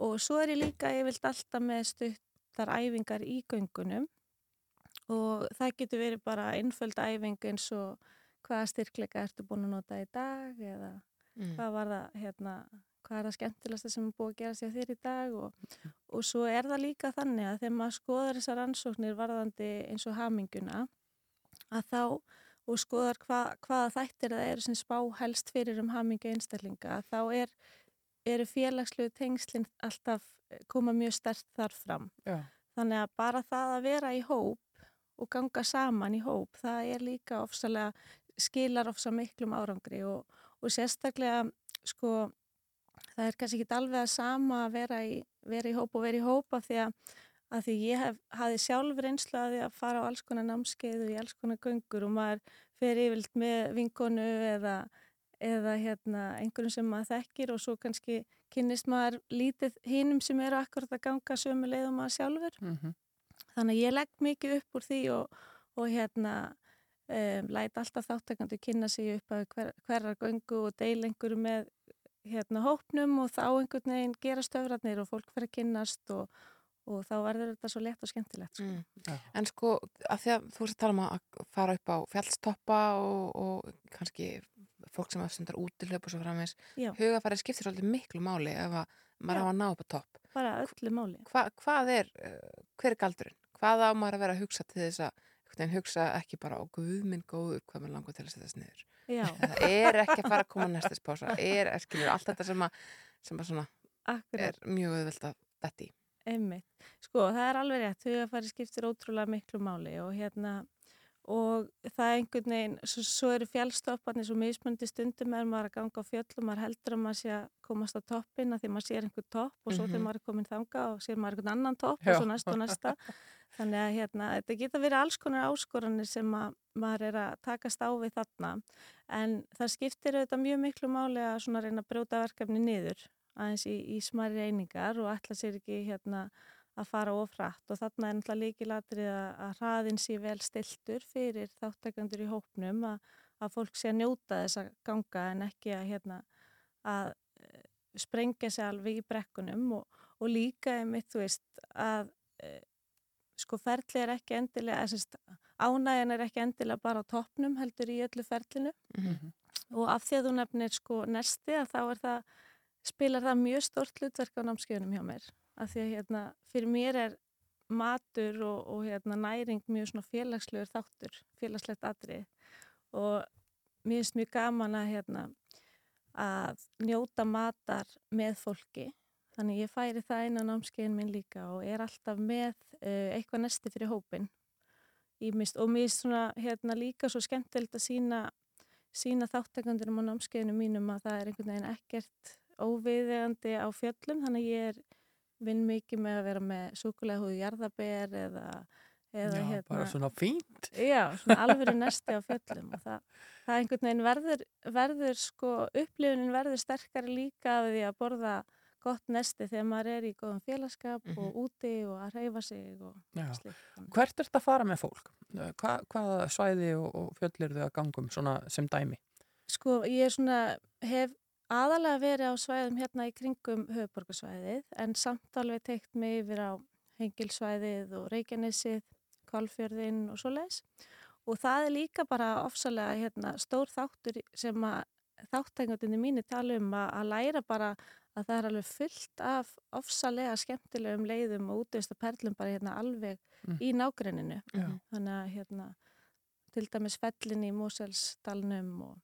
og svo er ég líka, ég vilt alltaf með stuttar æfingar í göngunum og það getur verið bara einföld æfing eins og hvaða styrkleika ertu búin að nota í dag eða mm. hvað var það hérna, hvað er það skemmtilegsta sem er búin að gera sér þér í dag og, og svo er það líka þannig að þegar maður skoðar þessar ansóknir varðandi eins og haminguna að þá og skoðar hva, hvaða þættir það eru sem spá helst fyrir um haminga einstaklinga þá er, eru félagslegu tengslinn alltaf koma mjög stert þar fram Já. þannig að bara það að vera í hóp og ganga saman í hóp, það er líka ofsalega, skilar ofsa miklum árangri og, og sérstaklega sko, það er kannski ekki alveg að sama að vera í, vera í hóp og vera í hóp af því að, að því ég hef, hafi sjálf reynslu að fara á alls konar námskeið og í alls konar göngur og maður fer yfirlt með vinkonu eða, eða hérna, einhverjum sem maður þekkir og svo kannski kynnist maður lítið hinnum sem eru akkurat að ganga sömu leið og maður sjálfur. Mm -hmm. Þannig að ég legg mikið upp úr því og, og hérna um, læta alltaf þáttakandi kynna sig upp að hver, hverjar göngu og deil einhverju með hérna hópnum og þá einhvern veginn gera stöfratnir og fólk fyrir að kynnast og, og þá verður þetta svo lett og skemmtilegt. Sko. Mm. En sko að því að þú ert að tala um að fara upp á fjallstoppa og, og kannski fólk sem aðstundar út í hlaup og svo framins, hugafærið skiptir svolítið miklu máli ef að maður hafa að ná upp að topp. Bara öllu máli. Hva, hvað er, uh, hver er galdurinn? Hvað á maður að vera að hugsa til þess að hugsa ekki bara á guðminn góður hvað maður langar til að setja þess niður. Það er ekki að fara að koma næstis pása. Er, skilur, allt þetta sem að, sem að svona, er mjög auðvelt að detti í. Einmitt. Sko, það er alveg rétt. Hugafæri skiptir ótrúlega miklu máli og hérna og það er einhvern veginn, svo, svo eru fjallstopparnir svo mismundi stundum er maður að ganga á fjöllum, maður heldur að maður sé að komast á toppin að því maður sér einhvern topp og svo Mhm. þegar maður er komin þanga og sér maður einhvern annan topp og svo næsta og næsta þannig að hérna, þetta geta verið alls konar áskoranir sem að maður er að takast á við þarna en það skiptir auðvitað mjög miklu máli að svona reyna að brjóta verkefni niður aðeins í, í smæri einingar og ætla sér ekki hérna að fara of hratt og þarna er náttúrulega líkilatrið að, að hraðin sé vel stiltur fyrir þáttakandur í hópnum að, að fólk sé að njóta þess að ganga en ekki að hérna að eh, sprengja sig alveg í brekkunum og, og líka einmitt þú veist að e, sko ferli er ekki endilega ánægjan er ekki endilega bara á toppnum heldur í öllu ferlinu Mhm. og af því að þú nefnir sko nesti að þá er það spilar það mjög stort hlutverk á námskeiðunum hjá mér af því að hérna fyrir mér er matur og, og hérna næring mjög svona félagslegur þáttur félagslegt atrið og mér finnst mjög gaman að hérna að njóta matar með fólki. Þannig ég færi það inn á námskeiðin minn líka og er alltaf með uh, eitthvað nesti fyrir hópin Ímist, og mér finnst svona hérna líka svo skemmtilegt að sína sína þáttakandurum á námskeiðinu mínum að það er einhvern veginn ekkert óviðegandi á fjöllum. Þannig að ég er vinn mikið með að vera með súkulega húðu jarðaber eða, eða Já, hérna bara svona fínt. Já, svona alvöru nesti á fjöllum og það, það einhvern veginn verður, verður sko, upplifunin verður sterkari líka af því að borða gott nesti þegar maður er í góðan félagskap og úti og að reyfa sig og Já. slíkt. Hvert er þetta að fara með fólk? Hva, hvaða svæði og, og fjöll eru þau að gangum svona sem dæmi? Sko, ég er svona, hef aðalega verið á svæðum hérna í kringum höfuborgarsvæðið en samt alveg teikt mig yfir á hengilsvæðið og Reykjanesið, Kvalfjörðin og svo leiðis. Og það er líka bara ofsalega hérna, stór þáttur sem að þáttækjandunni mínu tala um að, að læra bara að það er alveg fullt af ofsalega skemmtilegum leiðum og útvist perlum bara hérna alveg Mm. í nágrenninu. Þannig að hérna til dæmis fellin í Moselsdalnum og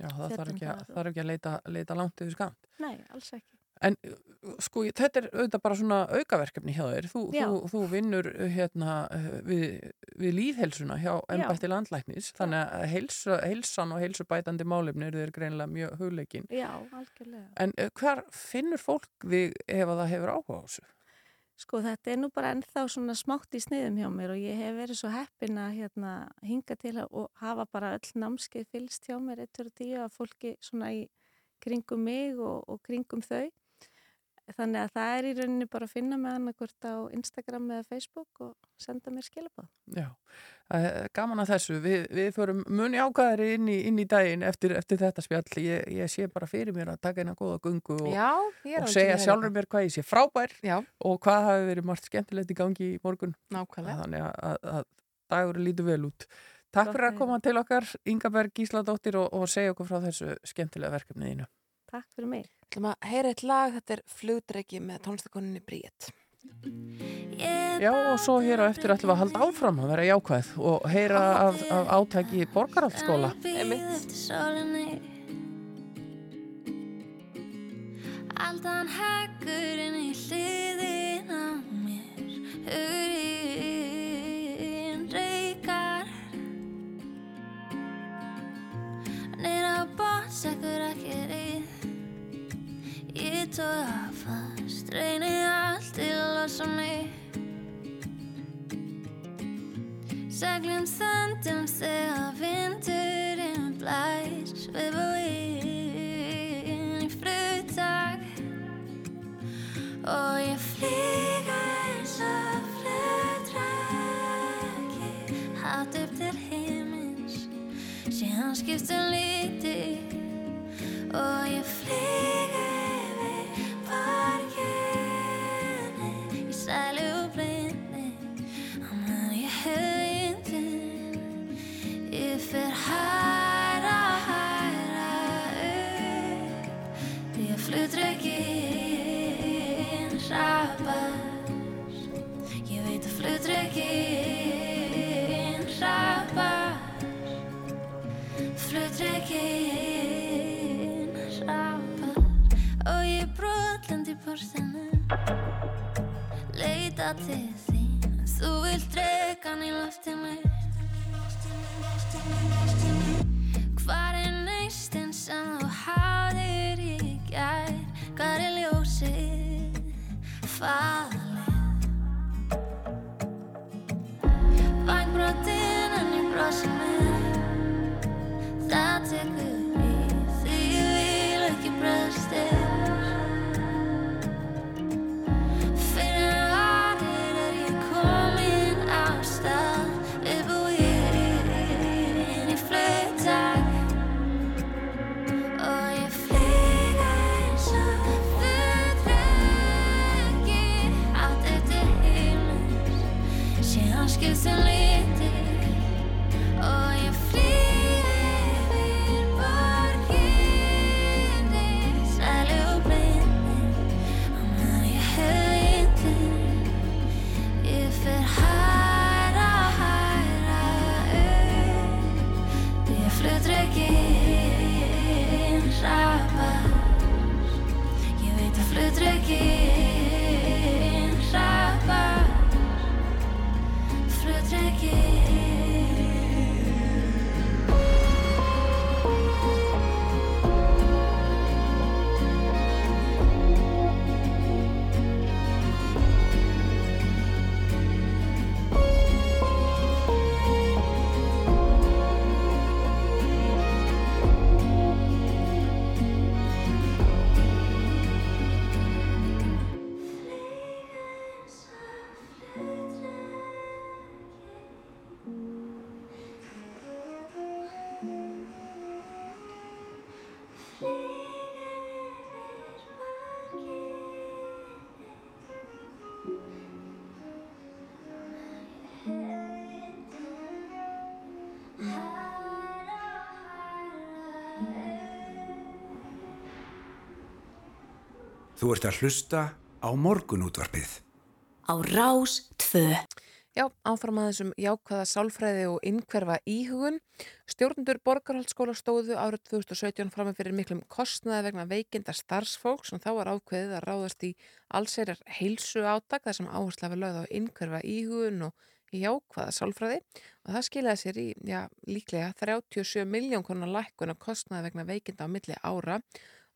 Já, það þarf ekki, þarf ekki að leita, leita langt yfir skamt. Nei, alls ekki. En uh, sko, þetta er auðvitað bara svona aukaverkefni hjá þér. Þú, þú, þú vinnur uh, hérna uh, við, við líðhelsuna hjá ennbætti landlæknis, þannig að heilsa, heilsan og heilsubætandi málefni eru þér greinlega mjög hugleikin. Já, algjörlega. En hver finnur fólk við ef að það hefur áhuga á þessu? Sko þetta er nú bara ennþá svona smátt í sniðum hjá mér og ég hef verið svo heppin að hérna, hinga til og hafa bara öll námskeið fylst hjá mér eittur og tíu að fólki svona í kringum mig og, og kringum þau. Þannig að það er í rauninni bara að finna mig annarkvort á Instagram eða Facebook og senda mér skilabáð. Já, gaman að þessu. Við, við förum muni ákvæðari inn í, inn í daginn eftir, eftir þetta spjall. Ég, ég sé bara fyrir mér að taka eina góða gungu og, Já, og segja sjálfur mér hvað ég sé frábær Já. og hvað hafi verið margt skemmtilegt í gangi í morgun. Nákvæmlega. Þannig að, að, að dagur lítur vel út. Takk Gott fyrir að að koma til okkar, Ingaberg Gísladóttir og, og segja okkur frá þessu skemmtilega verkefniðinu. Takk fyrir mig. Þú ætlum að heyra eitt lag, þetta er flugdreiki með tónlistakoninni Bríett. Já og svo hér á eftir ætlum við að halda áfram að vera jákvæð og heyra af, af átæki borgarhaldsskóla. eftir sólinni Aldan hekkurinn í hliðin á mér Hugurinn reykar Nýra bóts ekkur ekki rið Ég tóða fast Reyni allt til að losa mig Seglum þöndum þegar vindurinn blæs Við búinn í fluttak Og ég flýga eins og flutræki Hátt upp til himins Síðan skiptum líti Og ég flýga okkur sinnum Leita til þín Þú vilt dregan í loftinu Hvar er neistinn sem þú hafðir í gær? Hvar er ljósið fallið Væn brotinn en ég brosa með. Það tekur Síðan skiptum lítið Þú ert að hlusta á morgunútvarpið. Á Rás 2. Já, áfram að þessum jákvæða sálfræði og innkverfa íhugun. Stjórnendur borgarhaldsskóla stóðu árið 2017 fram með fyrir miklum kostnaði vegna veikinda starfsfólks og þá var ákveðið að ráðast í allseirar heilsu átak þar sem áherslu hafi lögð á innkverfa íhugun og jákvæða sálfræði og það skilaði sér í, já, líklega 37 miljón konar lækkun af kostnaði vegna veikinda á milli ára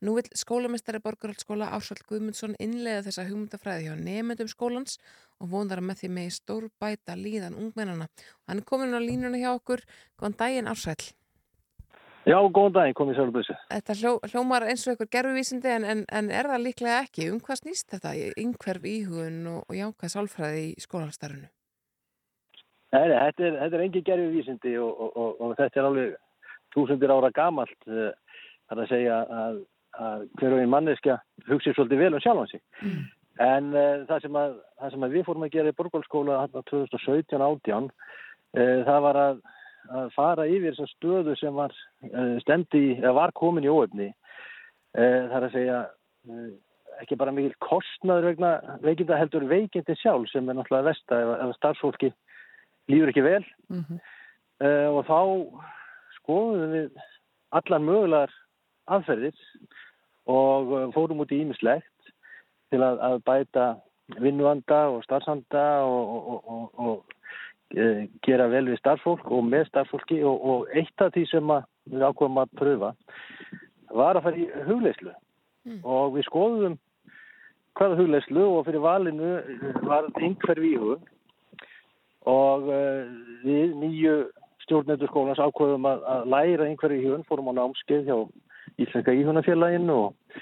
Nú vil skólamestari borgarhaldsskóla Ásvald Guðmundsson innlega þessa hugmyndafræði hjá nefndum skólans og vonar að með því megi stór bæta líðan ungmennana. Hann er komin á línuna hjá okkur. Góðan daginn Ásvald. Já, góðan daginn, komið sér að byrja. Þetta hljó, hljómar eins og ykkur gerfuvísindi en, en, en er það líklega ekki? Um hvað snýst þetta? Yngverf íhugun og, og jákvæð sálfræði í skólastarfinu? Nei, þetta er, þetta er engi gerfuvísindi og, og, og, og þetta er alveg túsundir ára gamalt. Það er að segja að að hver og einn manneskja hugsi svolítið vel um sjálfan sig. Mm. En uh, það, sem að, það sem við fórum að gera í borgálskóla 2017-18, uh, það var að, að fara yfir þessar stöðu sem var uh, stemdi, eða var komin í óöfni. Það er að segja ekki bara mikil kostnaður vegna veikinda heldur veikindi sjálf sem er náttúrulega vest að ef starfsfólki lífur ekki vel mm -hmm. og þá skoðum við allar mögulegar aðferðir og fórum út í ímislegt til að, að bæta vinnuanda og starfsanda og, og, og, og e, gera vel við starffólk og með starffólki og eitt af því sem við ákvæmum að pröfa var að fara í hugleislu mm. og við skoðum hvaða hugleislu og fyrir valinu var einhver výhug og við nýju stjórnendur skólans ákvæmum að, að læra einhverju í hugun, fórum á námskeið hjá Íslenska íhunafélaginu og,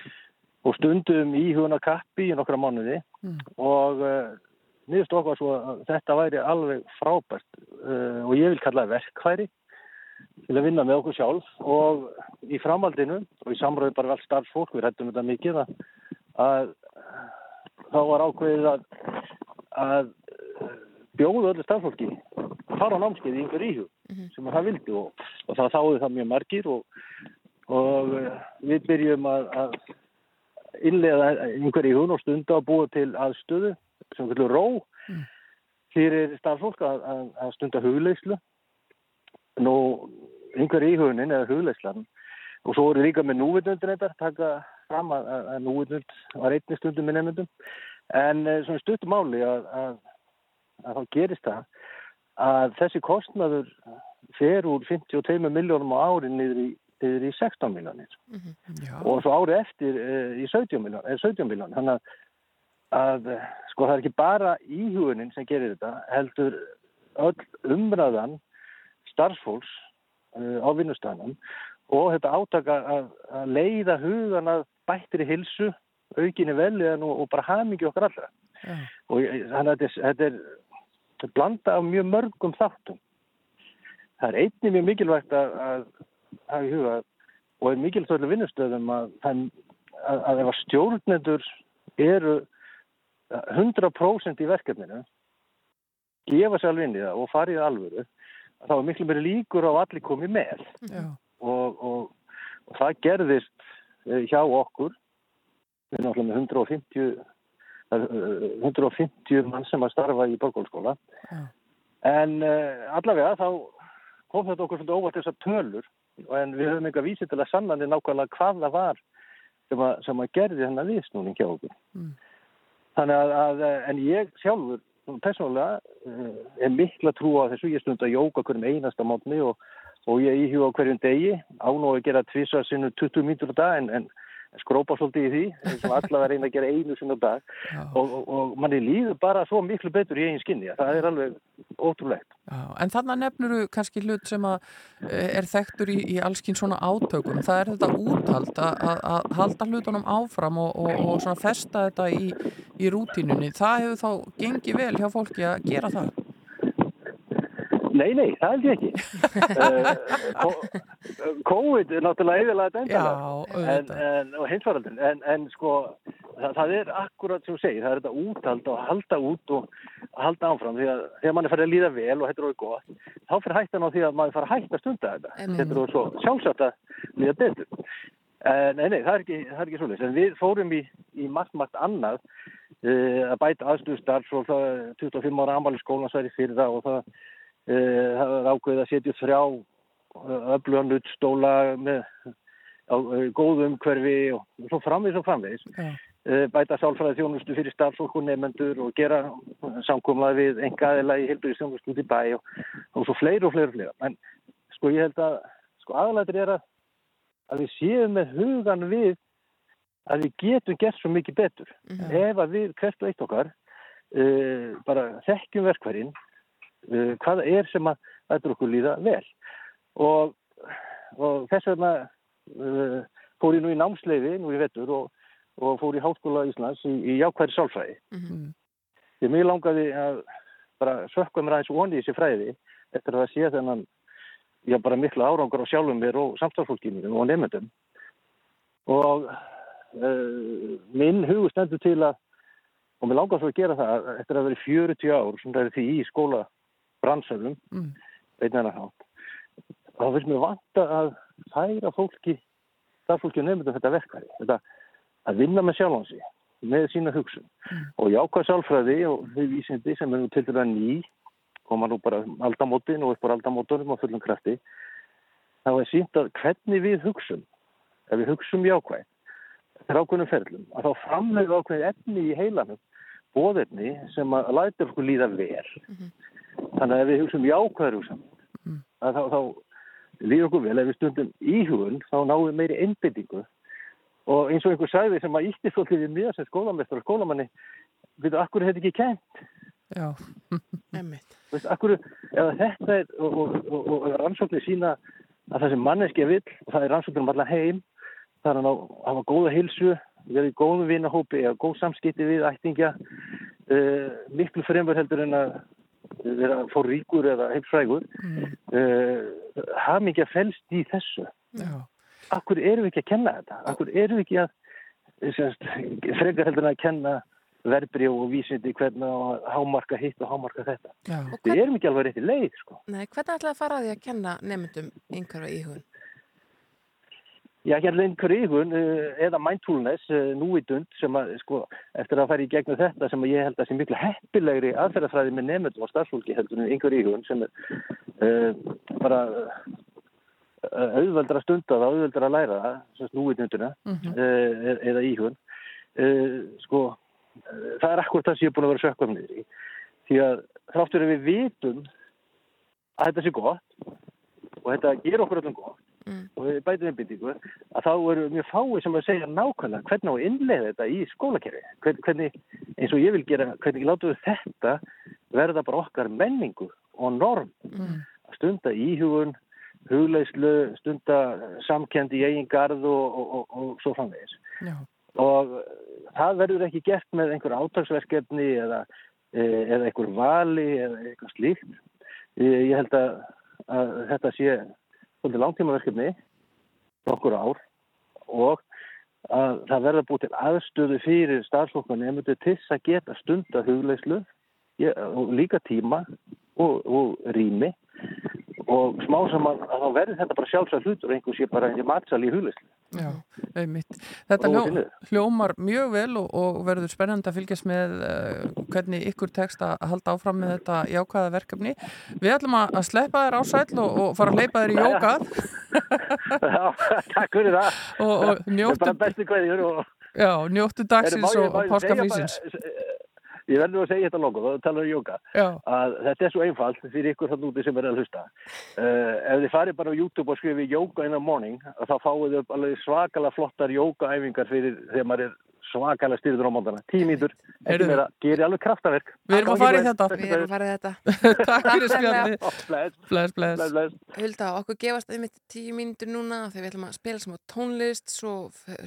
og stundum íhunakappi í nokkra mánuði mm. og uh, niðurst okkar svo að þetta væri alveg frábært uh, og ég vil kalla verkfæri til að vinna með okkur sjálf og í framaldinu og í samröðu bara vel starfsfólk, við hættum þetta mikið að, að þá var ákveðið að, að bjóðu öllu starfsfólki að fara á námskeið í einhver íhug mm -hmm. sem það vildi og, og það þáðu það mjög margir og og við byrjum að, að innlega einhverju hún og stunda að búa til aðstöðu sem kvöldur ró mm. fyrir starfsfólk að, að, að stunda hugleislu nú einhverju íhugunin eða hugleislan og svo voru líka með núvitundin þetta taka fram að núvitund var einni stundum með nefndum en svona stuttum máli að þá gerist það að þessi kostnaður fer úr 52 miljónum á ári niður í niður í 16 miljónir Já. og svo árið eftir uh, í 17 miljón, eh, 17 miljón. Þannig að, að sko það er ekki bara íhugunin sem gerir þetta, heldur öll umræðan starfsfólks uh, á vinnustæðanum og þetta átaka að, að leiða hugan að bættri hilsu, aukinni veliðan og, og bara hamingi okkar allra. Já. Og þannig að þetta er, þetta er, þetta blanda af mjög mörgum þáttum. Það er einnig mjög mikilvægt að, að hafa í huga og er mikilvægt öllu vinnustöðum að, að, að ef að stjórnendur eru 100% í verkefninu gefa sér alveg inn í það og það alvöru þá er miklu meiri líkur á allir komi með. Og, og, og það gerðist eh, hjá okkur við erum náttúrulega með 150 það er, eh, 150 mann sem að starfa í borgólskóla Já. en uh, allavega þá kom þetta okkur svolítið óvart þessar tölur en við höfum eitthvað vísið til að sannandi nákvæmlega hvað það var sem að, sem að gerði þennan viðsnúning hjá okkur. Mm. þannig að, að eh, en ég sjálfur persónulega er mikla trú á þessu, ég stund að jóka hverjum einasta mótni og, og ég íhuga á hverjum degi, án og að gera tvisa sinu 20 mítur á dag en, en skrópa svolítið í því, sem allavega reyna að gera einu sinu á dag og, og, og manni líður bara svo miklu betur í eigin skinni, það er alveg ótrúlegt. Já, en þannig nefnur þú kannski hlut sem að eh, er þekktur í, í allskinn svona átökum. Það er þetta úthald að, halda hlutunum áfram og, og, og svona festa þetta í, í rútínunni. Það hefur þá gengið vel hjá fólki að gera það. Nei, nei, það held ég ekki. Eh, COVID er náttúrulega auðvitað. en, og hinsvaraldin, en, en sko, það, það er akkurat sem þú segir, það er þetta úthald og halda út og halda áfram því að þegar mann er farið að líða vel og þetta er gott, þá fyrir hættan á því að mann fara að hætta stunda þetta. Þetta er svo sjálfsagt að líða betur. En, nei, nei, það er ekki, ekki svolítið. En við fórum í, í margt, margt annað uh, að bæta aðstúðstarf það 25 ára ammali skólan særi fyrir það og það það var ákveðið að setja þrjá öflugan uttstóla með á, uh, góðu umhverfi og, svo framvegis og framvegis. Uh, bæta sálfræði þjónustu fyrir starfsfólk og nefnendur og gera samkomlaði við engaðila í heilbyrði þjónustu út í bæ og, og svo fleiri og fleiri og fleiri. En sko ég held að sko aðalættir er að, að við séum með hugan við að við getum gert svo mikið betur. Ef að við hvert og eitt okkar uh, bara þekkjum verkværin uh, hvað það er sem að lætur okkur líða vel. Og, og þess vegna uh, fór ég nú í námsleifi nú í vetur og, og fór í Háskóla Íslands í, í jákværi sálfræði. Mm. Því mér langaði að bara sökka mér aðeins onni í þessi fræði eftir að það sé þennan já, bara mikla árangur á sjálfum mér og samstafsfólkinu og nefndum. Og uh, minn hugur stendur til að, og mér langar svo að gera það, að eftir að vera 40 ár sem það er því í skóla brannsöfum, Mm. þá finnst mér vanta að færa fólki, það fólki og nefndum þetta verkværi, þetta að vinna með sjálfansi, með sína hugsun og jákvæð sálfræði og þau vísindi sem er nú til dæra ný koma nú bara aldamótin og upp á aldamótunum á fullum krafti þá er sínt að hvernig við hugsum ef við hugsum jákvæð ákveðnum ferlum að þá framlega ákveð efni í heilanum bóðefni sem að læta okkur líða vel. Þannig að ef við hugsum jákvæður hugsam að þá, þá líður okkur vel. Ef við stundum íhugun þá náum við meiri einbindingu. Og eins og einhver sagði sem að ítti svolítið við mér sem skólamestur og skólamanni við akkur er þetta ekki kent Já. Einmitt. veist, akkur, eða þetta er og, og, og, og rannsóknir sína að það sem manneski vill og það er rannsóknir um allan heim það er að hafa góða hilsu vera í góðum vinahópi eða góð samskipti við ættingja uh, miklu fremur heldur en að vera fór ríkur eða heimsfrægur Mm. uh, hafmyggja felst í þessu Já. akkur erum við ekki að kenna þetta akkur erum við ekki að semst, frekar heldur en að kenna verbrið og vísindi hvernig að hámarka hitt og hámarka þetta Já. við erum ekki alveg rétt í leið sko. Nei, hvernig ætlaði að fara að því að kenna nefndum einhverfa íhugun? Já, hérna einhver íhugun uh, eða mindfulness, uh, núvitund sem að, sko, eftir að fara í gegnum þetta sem ég held að sé miklu heppilegri aðferðafræði með nefndum og starfsfólki heldur en einhver íhugun sem er uh, bara auðveldra að stunda það, auðveldra að læra það, núvitunduna Mhm. uh, eða íhugun. Uh, sko, það er akkur það sem ég er búin að vera sökkum niður í. Því að þráttur við vitum að þetta sé gott og þetta ger okkur öllum gott Mm. og einbyttingu að þá eru mjög fáið sem að segja nákvæmlega hvernig á innlega þetta í skólakerfi Hvern- hvernig, eins og ég vil gera hvernig látum við þetta verða bara okkar menningu og norm Mm. að stunda íhugun hugleislu, stunda samkendi í eigin garð og, og, og, og svo framvegis Já. og það verður ekki gert með einhver átagsverkefni eða, eh, eða einhver vali eða eitthvað slíkt. Ég held að, að þetta sé svolítið langtímaverkefni nokkur ár og að það verða búið til aðstöðu fyrir starfsfólk og nefndu til að geta stunda hugleislu og líka tíma og, og rými og smá saman að þá verður þetta bara sjálfsagt hlutur og einhver sé bara og matsal í hugleislu. Já, einmitt. Þetta hljó, hljómar mjög vel og, og verður spennandi að fylgjast með uh, hvernig ykkur tekst að halda áfram með þetta jákvæða verkefni. Við ætlum að sleppa þér ásæll og, og fara að leipa þér í jóka Já, takk fyrir það. og, og Það er njóttu, bara bestu kveðjur og... já, njóttu dagsins ég- og ég páskaflýsins. Ég verður að segja þetta logo, þá talar um jóka. Að þetta er svo einfalt fyrir ykkur þannig úti sem er að hlusta. Uh, ef þið farið bara á YouTube og skrifið yoga in the morning, þá fáið upp alveg svakalega flottar jókaæfingar fyrir þegar maður er svakalega styrður á móndana. Tíu mínútur, ekki meira, gerir alveg kraftaverk. Við erum að fara í þetta. Við erum að fara í þetta. Takk fyrir Takk spjallið. Bless, bless, bless. bless. Hulda, okkur gefast einmitt tíu mínútur núna þegar við ætlum að spila sem á tónlist svo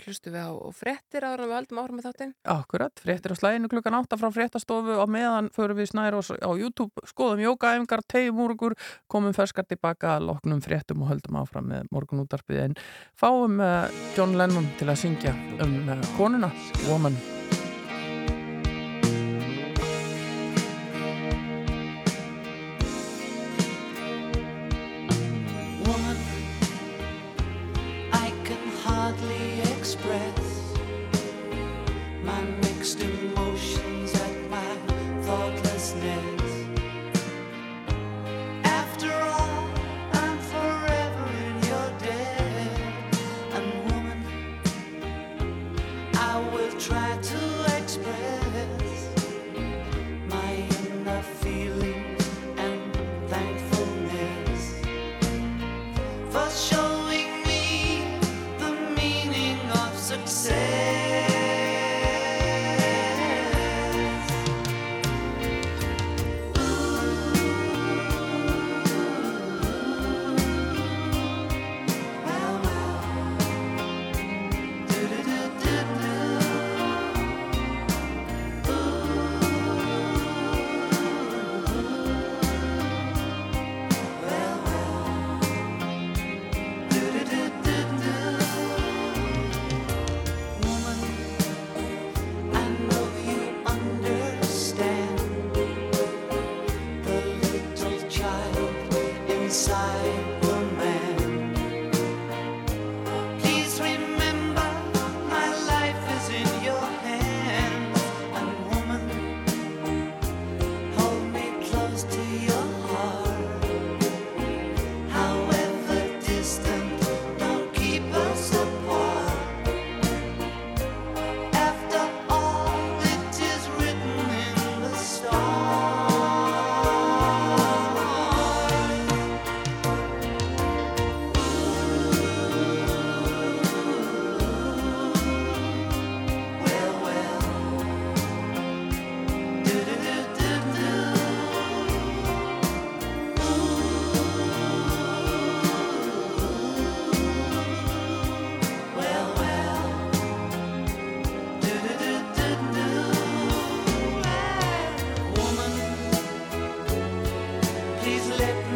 hlustum við á frettir áður en við höldum áfram með þáttinn. Akkurat, fréttir á slæðinu klukkan 8 frá fréttastofu á meðan förum við oss á YouTube, skoðum jókaæfingar, tegjum úr okkur, komum ferskar tilbaka, loknum fréttum og höldum áfram með morgunútarpið en fáum uh, John Lennon til að syngja um uh, konuna. Woman,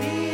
me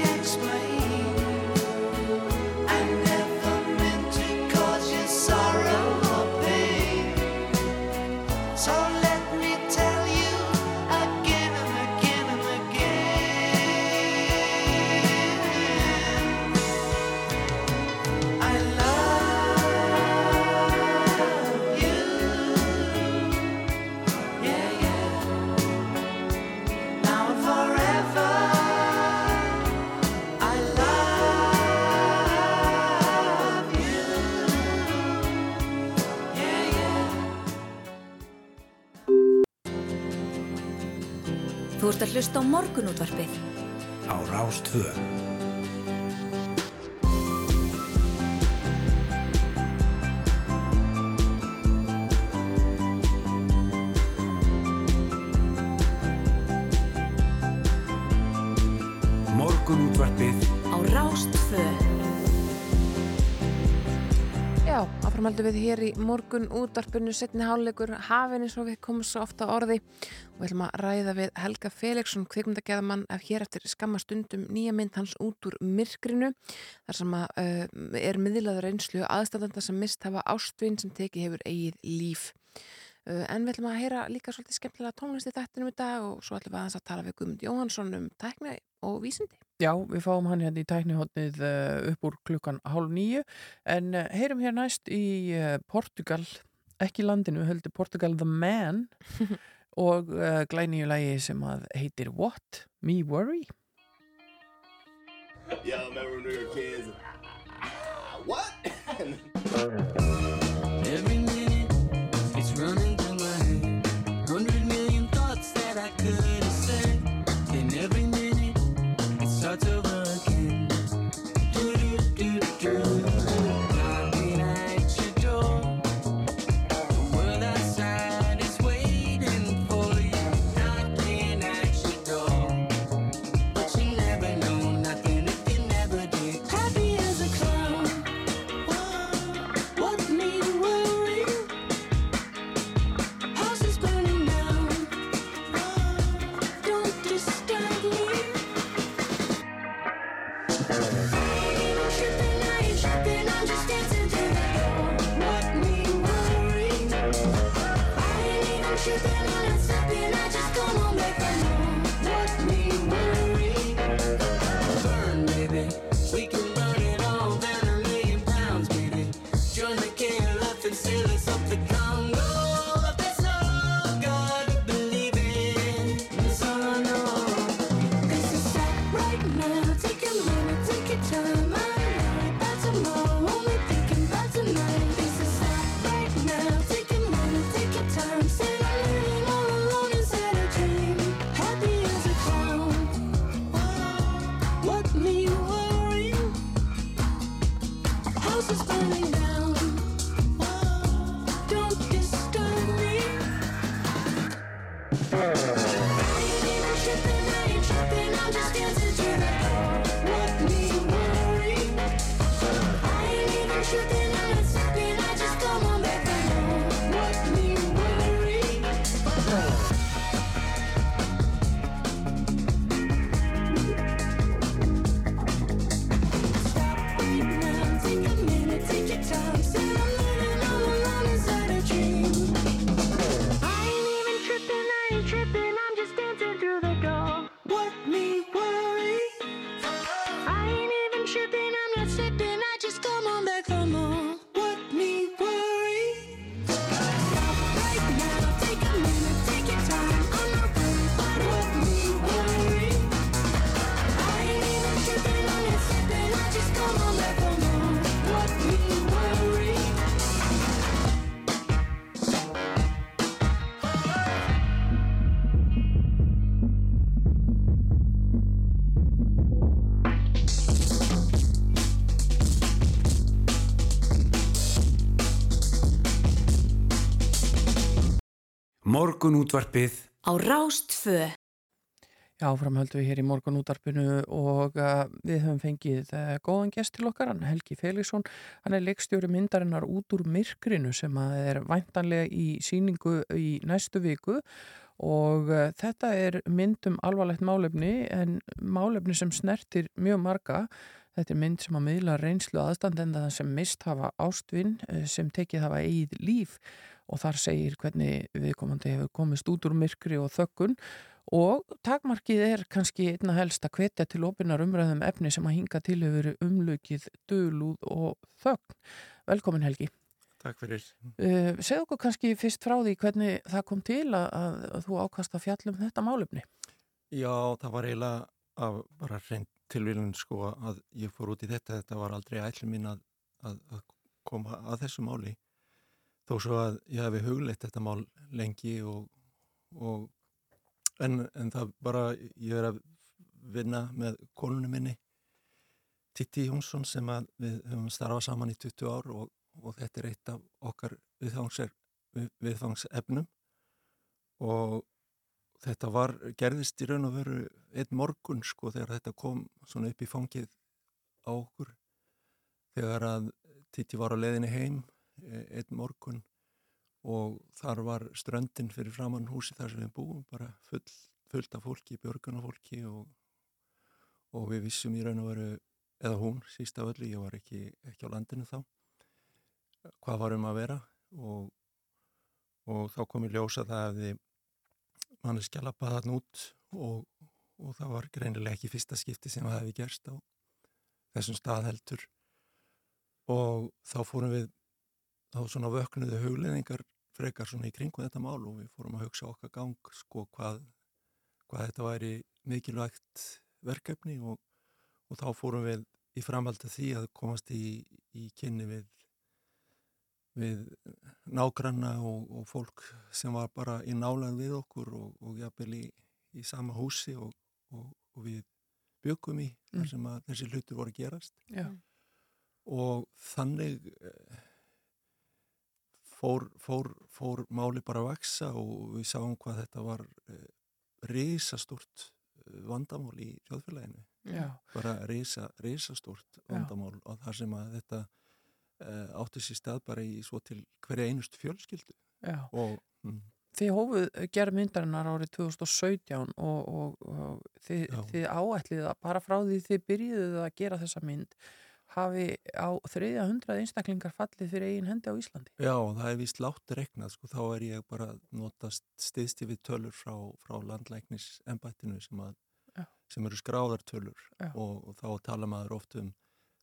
Hlusta á morgunútvarpið. Á Rástvö Morgunútvarpið. Á Rástvö Já, áframhaldu við hér í morgunútvarpinu setni hálugur hafinn eins og við komum svo ofta orði og við ætlum að ræða við Helga Felixson kvikmyndageðamann af hér eftir skamma stundum nýja mynd hans út úr myrkrinu þar sem að, uh, er miðlaður einslu aðstæðanda sem mist hafa ástvinn sem teki hefur eigið líf. Uh, en við ætlum að heyra líka svolítið skemmtilega tónlist í þættinum í dag og svo ætlum við aðeins að tala við Guðmund Jóhansson um tækni og vísindi. Já, við fáum hann hérna í tæknihotnið upp úr klukkan hálf nýju en heyrum hér næst í Portugal, ekki landinu og uh, glæníu lægi sem að heitir What? Me Worry? Yeah, I remember when we were kids. What? House is burning down. Morgun útvarpið á Rástfö. Já, framhöldu við hér í morgun útarpinu og uh, við höfum fengið uh, góðan gest til okkar, hann Helgi Felixson, hann er leikstjóri myndarinnar út úr myrkrinu sem er væntanlega í síningu í næstu viku og uh, þetta er myndum alvarlegt málefni en málefni sem snertir mjög marga. Þetta er mynd sem að miðla reynslu aðstandenda sem mist hafa ástvinn sem tekið hafa eigið líf og þar segir hvernig viðkomandi hefur komist út úr myrkri og þökkun og takmarkið er kannski einna helst að hvetja til opinar umræðum efni sem að hinga til hefur umlökið, dölúð og þögn. Velkomin Helgi. Takk fyrir. Uh, segðu okkur kannski fyrst frá því hvernig það kom til að, að, þú ákast að fjallum þetta málefni. Já, það var eiginlega að bara reynd tilvílun sko að ég fór út í þetta, þetta var aldrei ætlum mín að, að, að koma að þessu máli þó svo að ég hefði hugleitt þetta mál lengi og, og en, en það bara ég er að vinna með konunum minni Titti Jónsson sem að við höfum starfað saman í 20 ár og, og þetta er eitt af okkar viðfangsefnum. Og þetta var, gerðist í raun og veru einn morgun sko þegar þetta kom svona upp í fangið á okkur. Þegar að Titti var á leiðinni heim einn morgun og þar var ströndin fyrir framann húsi þar sem við búum bara full, fullt af fólki, björgunafólki og, og við vissum í raun og veru eða hún síst af öllu, ég var ekki, ekki á landinu þá hvað var um að vera og, og þá kom í ljósa það að þið manneskja lappaði þarna út og, og það var greinilega ekki fyrsta skipti sem það hefði gerst á þessum stað heldur. Og þá fórum við þá svona vöknuðu hugleðingar frekar svona í kringu þetta mál og við fórum að hugsa okkar gang sko hvað, hvað þetta væri mikilvægt verkefni og, og þá fórum við í framhaldi því að komast í, í kynni við við nágranna og, og fólk sem var bara í nálan við okkur og, og jafnvel í, í sama húsi og, og við byggum í þar Mm. sem að þessi hlutur voru að gerast Já. og þannig eh, fór, fór, fór máli bara að vaksa og við sáum hvað þetta var eh, risastort eh, vandamál í þjóðfélaginu Já. bara risa, risastort Já. vandamál og þar sem að þetta uh, átti sér stað bara í svo til hverja einustu fjölskyldu Já. og mm, Þið hófuð gerð myndarinnar árið 2017 og, og, og þið, Já. þið áætlið að bara frá því þið byrjuðuð að gera þessa mynd hafi á þriðja hundrað einstaklingar fallið fyrir eigin hendi á Íslandi. Já, það er vist látt regnað, sko, þá er ég bara notast stiðsti við tölur frá, frá landlæknis embættinu sem, sem eru skráðartölur og, og þá tala maður oft um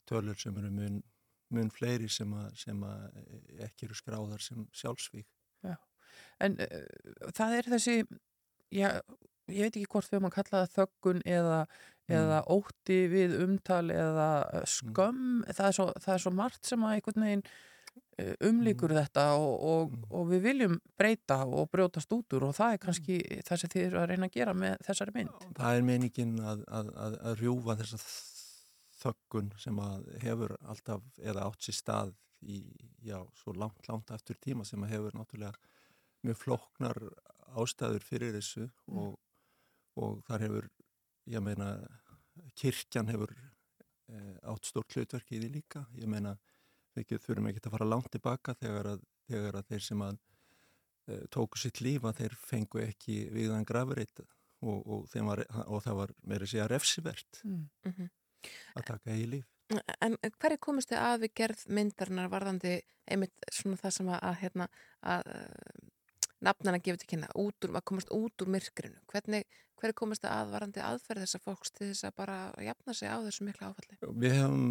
tölur sem eru mun, mun fleiri sem, að, sem að ekki eru skráðar sem sjálfsvík. Já. En uh, það er þessi, já, ég veit ekki hvort við höfum að kalla það þöggun eða, eða ótti við umtal eða eh, skömm, það, er svo, það er svo margt sem að einhvern veginn eh, umlíkur þetta og, og, og við viljum breyta og brjótast út úr og það er kannski það sem þið eru að reyna að gera með þessari mynd. Það er meiningin að, að, að, að rjúfa þessa þöggun sem að hefur alltaf eða átt sér stað í, já, svo langt, langt aftur tíma sem að hefur náttúrulega mjög flóknar ástæður fyrir þessu og, og þar hefur, ég meina, kirkjan hefur e, átt stórt hlutverk í því líka. Ég meina, við þurfum ekki að fara langt tilbaka þegar að, þegar að þeir sem að e, tóku sitt líf að þeir fengu ekki viðan grafreit og, og, var, og það var meira segja refsivert Mm. Mhm. að taka í líf. En hverju komist þið að við gerð myndarinnar varðandi einmitt svona það sem að, að hérna, að nafnana gefur til kynna, út úr, að komast út úr myrkrinu? Hvernig, hverju komist þið að varðandi aðferð þessa fólks til þess að bara jafna sig á þessu mikla áfalli? Við hefum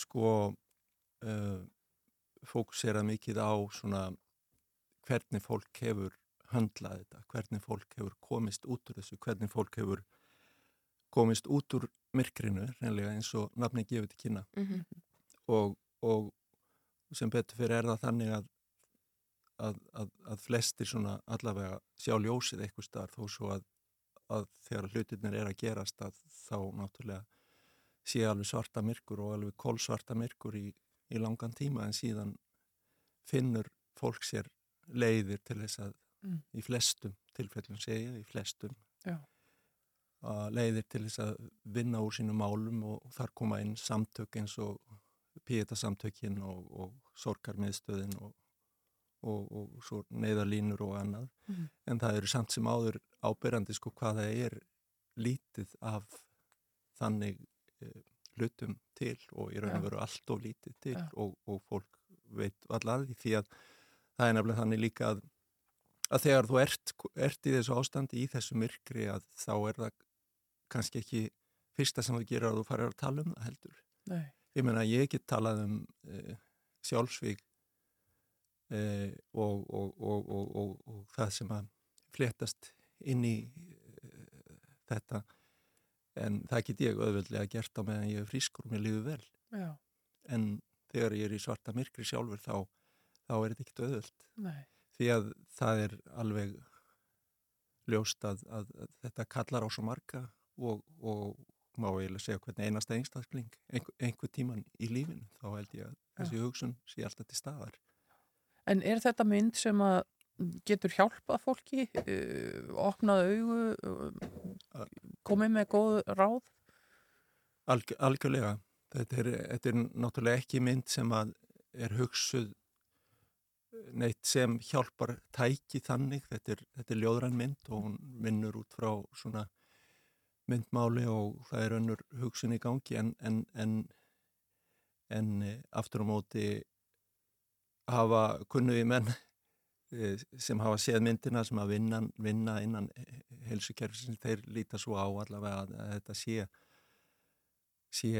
sko uh, fókuserað mikið á svona hvernig fólk hefur höndlað þetta, hvernig fólk hefur komist út úr þessu, hvernig fólk hefur komist út úr myrkrinu, reynlega eins og nafni gefur til kynna Mhm. og, og sem betur fyrir er það þannig að, að, að, að flestir svona allavega sjá ljósið eitthvað starf þó svo að, að þegar hlutirnir er að gerast að þá náttúrulega sé alveg svarta myrkur og alveg kólsvarta myrkur í, í langan tíma en síðan finnur fólk sér leiðir til þess að Mm. í flestum tilfellum segja, í flestum Já. að leiðir til þess að vinna úr sínum málum og þar koma inn samtök eins og píetasamtökin og, og sorgarmiðstöðin og, og, og svo neyðarlínur og annað Mhm. en það eru samt sem áður ábyrjandi sko hvað það er lítið af þannig eh, hlutum til og í raun og veru allt of lítið til Já. og, og fólk veit allar því að það er nefnilega þannig líka að, að þegar þú ert, ert í þessu ástandi í þessu myrkri að þá er það kannski ekki fyrsta sem þú gerir að þú farir að tala um það heldur. Nei. Ég meina ég get talað um e, sjálfsvík og, og, og, og, og það sem að fléttast inn í e, þetta. En það get ég auðveldlega gert á meðan ég er frískur og mér líður vel. Já. en þegar ég er í svarta myrkri sjálfur þá, þá er þetta ekkert auðveld Nei. því að það er alveg ljóst að, að, að þetta kallar á svo marga og, og má eiginlega segja hvernig einasta einstakling einhver, einhver tíman í lífinu. Þá held ég að þessi hugsun sé alltaf til staðar En er þetta mynd sem að getur hjálpað fólki, uh, opnað augu, uh, komið með góð ráð? Alg, algjörlega. Þetta er, þetta er náttúrulega ekki mynd sem að er hugsuð neitt sem hjálpar tæki þannig. Þetta er, þetta er ljóðræn mynd og hún vinnur út frá svona myndmáli og það er önnur hugsun í gangi en, en, en, en eh, aftur á móti hafa kunnuði menn eh, sem hafa séð myndina sem að vinna, vinna innan helsukerfisins, þeir líta svo á allavega að, að þetta sé sé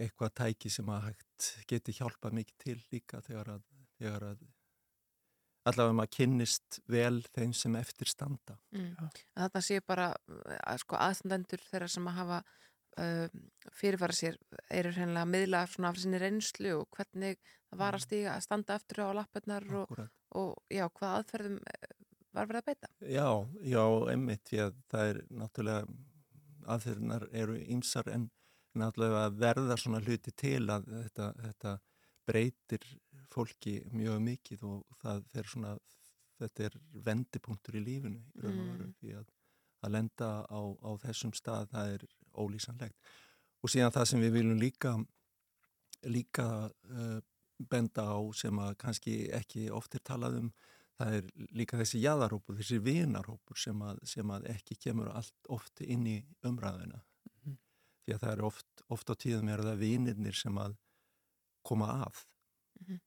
eitthvað tæki sem að hægt geti hjálpað mikið til líka þegar að, þegar að allavega maður kynnist vel þeim sem eftir standa. Mm. Þetta sé bara að sko aðstandendur þeirra sem að hafa uh, fyrirfara sér eru hreinlega að miðla svona af sinni reynslu og hvernig það var að stíga að standa aftur á lappirnar og, og já, hvað aðferðum eh, var verið að beita? Já, já, einmitt, því að það er náttúrulega aðferðnar eru ýmsar en náttúrulega að verða svona hluti til að þetta, þetta breytir fólki mjög mikið og það fer svona, þetta er vendipunktur í lífinu í raun og veru Mm. því að, að lenda á, á þessum stað það er ólýsanlegt og síðan það sem við viljum líka líka uh, benda á sem að kannski ekki oft er talað um það er líka þessi jaðarhópur, þessi vinarhópur sem að, sem að ekki kemur allt oft inn í umræðina því að það er oft, oft á tíðum er það vinirnir sem að koma að Mhm.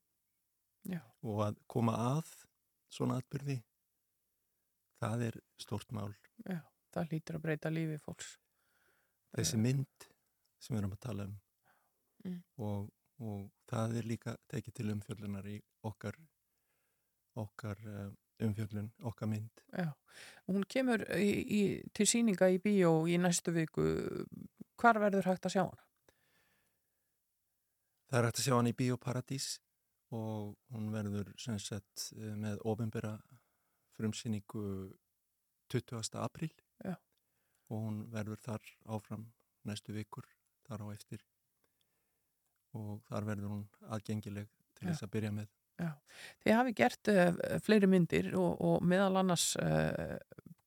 Já. og að koma að svona atbyrði það er stort mál Já, það lítur að breyta lífi fólks. Þessi mynd sem við erum að tala um Mm. og, og það er líka tekið til umfjöllunar í okkar okkar uh, umfjöllun, okkar mynd Já, hún kemur í, í, til síninga í bíó í næstu viku. Hvar verður hægt að sjá hana? Það er hægt að sjá hann í Bíóparadís og hún verður sagt eh, með ofinbera frumsýningu 20. apríl Já. Og hún verður þar áfram næstu vikur þar á eftir. Og þar verður hún aðgengileg til þess að byrja með. Já, þið hafi gert uh, fleiri myndir og, og meðal annars uh,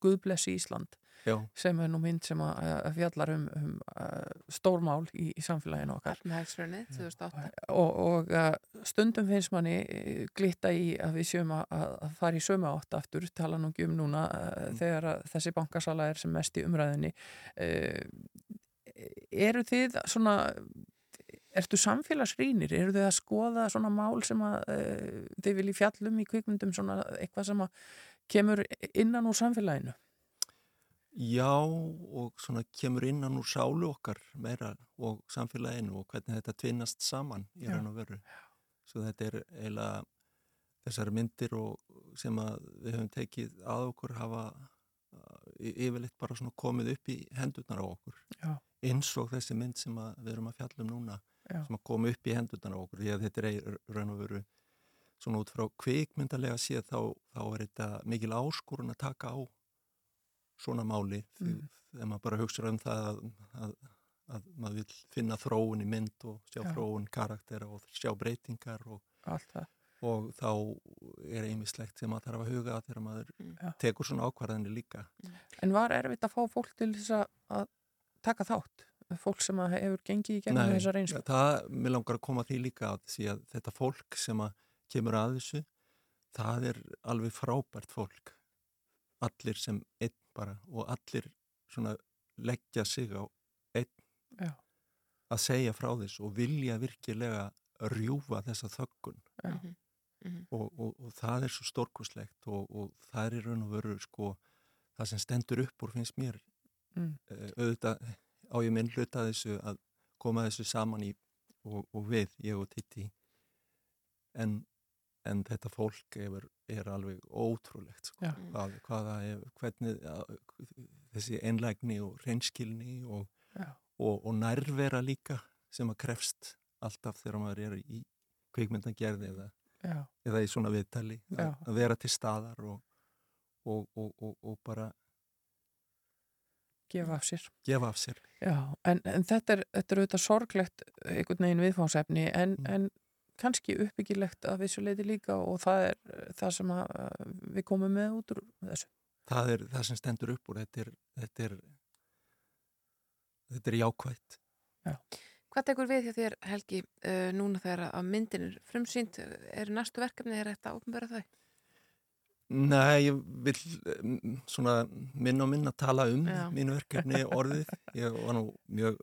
Guðbless Ísland Já. sem er nú mynd sem að, að fjallar um, um uh, stórmál í, í samfélaginu okkar. Efnahagshrunið 2008. og, og uh, stundum finnst manni eh, glitta í að við sjöum að, að fara í sömu átt aftur, tala nú ekki um núna uh, þegar að þessi bankasala er sem mest í umræðinni uh, eru þið svona ertu samfélagsrýnir, eru þið að skoða svona mál sem að uh, þið viljið fjallum í kvikmyndum svona eitthvað sem að kemur innan úr samfélaginu Já og svona kemur innan úr sálu okkar meira og samfélaginu og hvernig þetta tvinnast saman í raun og veru. Svo þetta er eiginlega þessar myndir og sem að við höfum tekið að okkur hafa y- yfirleitt bara svona komið upp í hendurnar á okkur. Eins og þessi mynd sem við erum að fjalla um núna Já. sem að koma upp í hendurnar á okkur því að þetta er raun og veru svona út frá kvikmyndalega séð þá, þá er þetta mikil áskorun að taka á svona máli því Mm. þegar maður bara hugsa um það að, að, að maður vil finna þróun í mynd og sjá Já. þróun karaktera og sjá breytingar og, allt það og þá er einmislegt sem maður þarf að huga að þegar maður Já. tekur svona ákvarðanir líka En var erfitt að fá fólk til þess að, að taka þátt? Fólk sem hefur gengið í gegnum þessa reynslu? það, mér langar að koma því líka að því að þetta fólk sem að kemur að þessu það er alveg frábært fólk allir sem einn bara og allir svona leggja sig á einn Já. að segja frá þess og vilja virkilega rjúfa þessa þöggun Já. og, og, og það er svo stórkoslegt og, og það er í raun og veru sko það sem stendur upp úr finnst mér Mm. Eh, auðvitað á ég minn hluta þessu að koma þessu saman í og, og við, ég og Titti en, en þetta fólk er, er alveg ótrúlegt sko. Hvað, hvaða er, hvernig að, þessi einlægni og reynskilni og, og, og nærvera líka sem að krefst alltaf þegar maður er í kvikmyndagerði eða, eða í svona viðtali að, að vera til staðar og, og, og, og, og bara Gefa af sér. gefa af sér Já, en, en þetta, er, þetta er auðvitað sorglegt einhvern veginn viðfánsefni en, Mm. en kannski uppbyggilegt að vissu leiti líka og það er uh, það sem að, uh, við komum með út úr þessu. Það er það sem stendur upp úr, þetta er, þetta er, þetta er jákvætt. Já. Hvað tekur við hjá þér Helgi uh, núna þegar að myndin er frumsýnd er næstu verkefni, er þetta ofnbæra þau? Nei, ég vil mm, svona minna og minna tala um Já. mínu verkefni orðið. Ég var nú mjög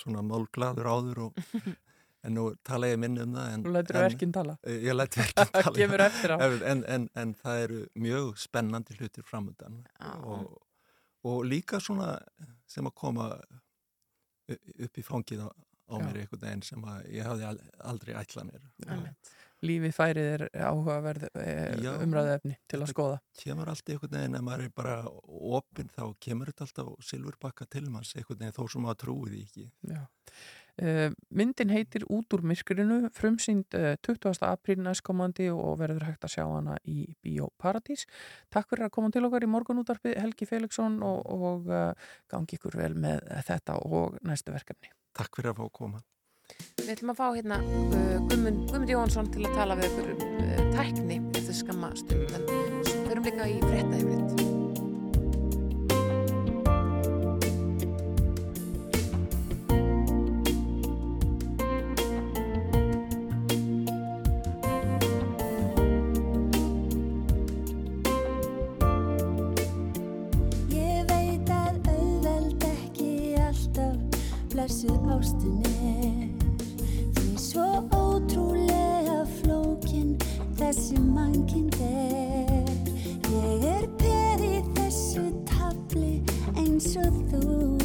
svona málglaður áður og en nú tala ég minna um það. En, Þú lætur en- verkin tala. Ég lætur verkin tala. Kemur eftir á. En, en, en, en það eru mjög spennandi hlutir framöndan og, og líka svona sem að koma upp í fangið á, á mér einhvern veginn sem að ég hafði al- aldrei ætlað mér. Lífið færið er áhugaverð Já. umræðu efni til að skoða. kemur allt einhvern veginn ef maður er bara opinn þá kemur þetta alltaf silfurbakka til manns einhvern veginn þó sem maður trúi því ekki Já. Uh, myndin heitir Út úr myrkrinu, frumsýnd uh, 20. apríl næstkomandi og verður hægt að sjá hana í Bíó Paradís. Takk fyrir að koma til okkar í morgunútarpi Helgi Felixson og, og uh, gangi ykkur vel með þetta og næstu verkefni. Takk fyrir að fá að koma Við ætlum að fá hérna uh, Guðmund, Guðmund Jóhansson til að tala við ykkur um uh, tækni eftir skamma stund en förum líka í frétta yfirleitt. Eins og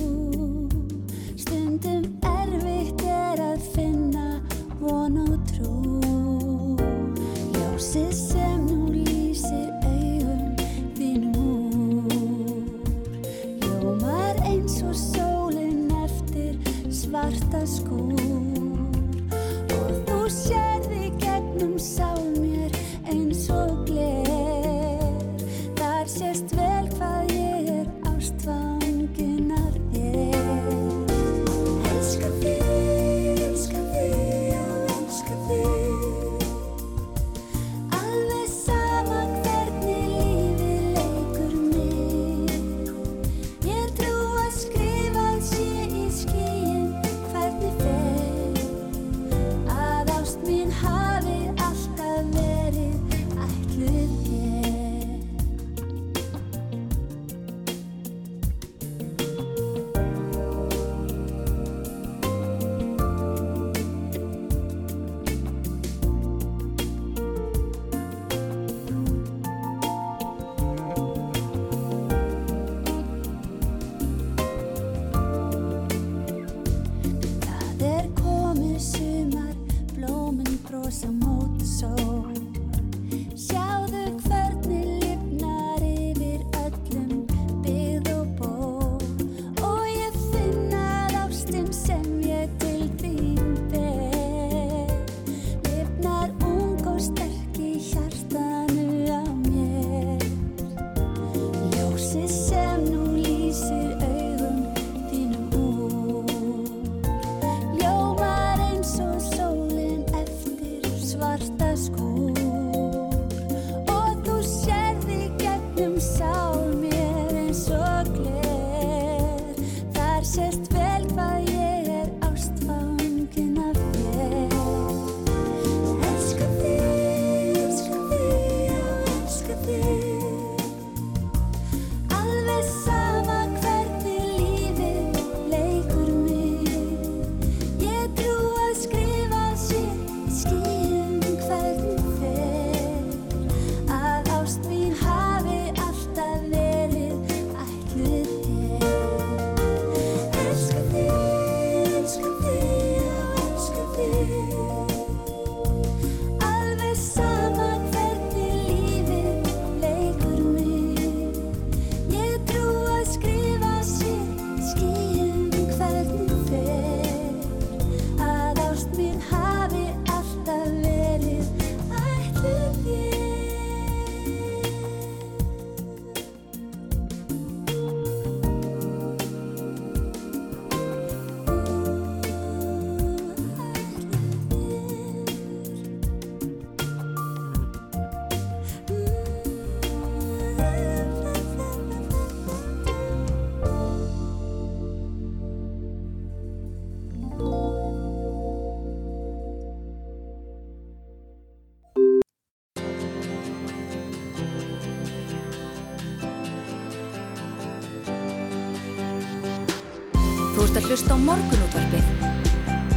Að hlusta á morgunútvarpið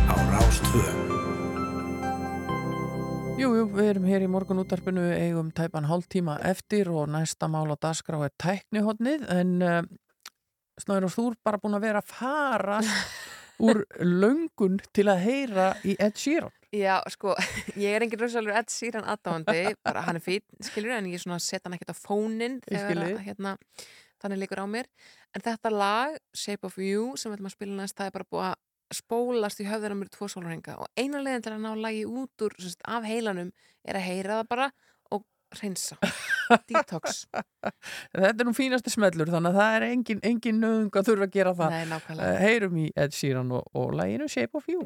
á Rástvö. Jú, jú, við erum hér í morgun útarpinu, eigum tæpan hálftíma eftir og næsta mál á dagskrá er tæknihotnið en uh, Snæður og Þúr bara búin að vera að fara úr löngun til að heyra í Ed Sheeran. Já, sko, ég er engin rosalur Ed Sheeran aðdáandi, bara hann er fýtt, skilur, en ég svona set hann ekkert á fónin þegar að, hérna, þannig líkur á mér. En þetta lag, Shape of You, sem við ætlum að spila næst, það er bara búið að spólast í höfðina mér tvo sólurringa og eina leiðin til að ná lagi út úr sérst, af heilanum er að heyra það bara og reynsa. Detox. Þetta er nú fínasti smellur þannig að það er engin, engin nöðung að þurfa að gera það. Nei. Eh, heyrum í Ed Sheeran og, og læginu Shape of You.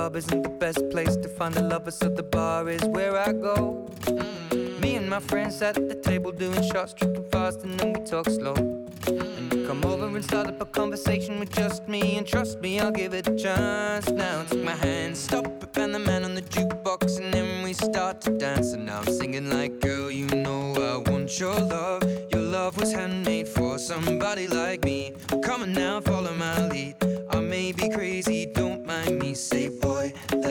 Club isn't the best place to find a lover, so the bar is where I go. Mm. Me and my friends sat at the table doing shots, tripping fast, and then we talk slow. And you come over and start up a conversation with just me, and trust me, I'll give it a chance. Now take my hand, stop it, and the man on the jukebox, and then we start to dance. And now I'm singing like, girl, you know I want your love. Your love was handmade for somebody like me. Come on now, follow my lead. I may be crazy, don't mind me. Say,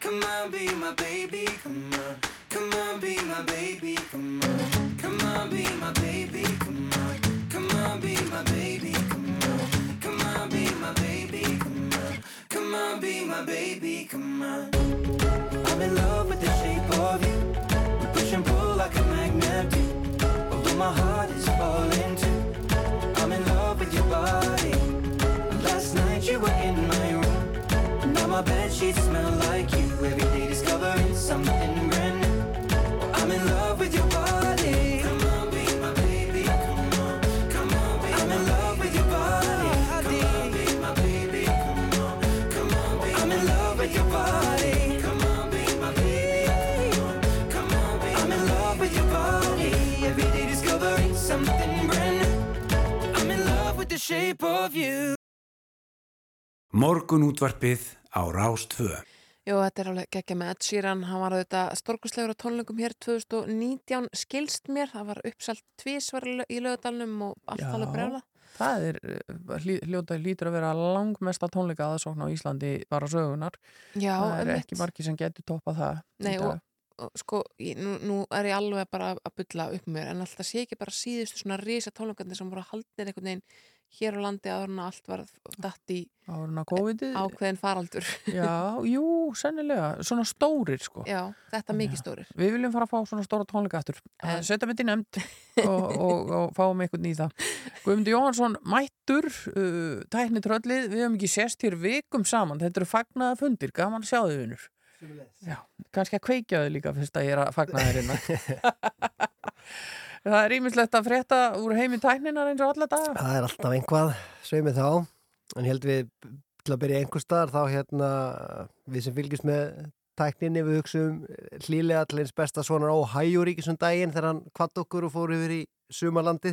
Come on, be my baby, come on. Come on, be my baby, come on. Come on, be my baby, come on. Come on, be my baby, come on. Come on, be my baby, come on. Come on, be my baby, come on. I'm in love with the shape of you. We push and pull like a magnet do. Although my heart is falling too. I'm in love with your body. Last night you were in my room. Now my bed sheets smell like you. Every day discovering something brand new. I'm in love with your body. Come on, be my baby. Come on, come on, be I'm in love with your body. Come on, be my baby. Come on, come on, be I'm in love with your body. Come on, be my baby. Come on, come on, be I'm in love with your body. Every day discovering something brand new. I'm in love with the shape of you. Morgun útvarpið á Rástvö. Jú, þetta er alveg geggja með Ed Sheeran, hann var auðvitað stórkustlegur á tónleikum hér 2019, skilst mér, það var uppselt tvísvar í lögadalnum og allt alveg brjála. Það er, eh, hlý- hljóta lítur að vera langmesta tónleika aðsókn á Íslandi bara sögunar. Já, það er ekki margi sem getur toppað það. Nei, dag. og, sko, ég, nú, nú er ég alveg bara að bylla upp með mér en alltaf sé ekki bara síðustu svona risa tónleikarnir sem voru haldnir einhvern veginn hér á landi en að allt var datt í en COVID-ið? ákveðin faraldur Já, jú, sennilega, svona stórir sko. Já, þetta mikið stórir Við viljum fara að fá svona stóra tónleika aftur. Setja mitt í nefnd og, og, og fáum einhvern í það. Guðmundur Jóhansson, mættur, uh, tækni tröllið, við höfum ekki sést hér vikum saman. Þetta eru fagnaða fundir, gaman að sjá þið vinnur. Já, kannski að kveikja þið líka fyrst að ég er að fagna þér innan. Það er ímislegt að frétta úr heimi tækninar eins og alla daga. Það er alltaf einhvað, sveimið þá en ég held við til að byrja einhver staðar þá hérna við sem fylgjast með tækninni við hugsaum hlýlega til eins besta svona á Hæjuríkisum daginn þegar hann kvatt okkur og fór yfir í við.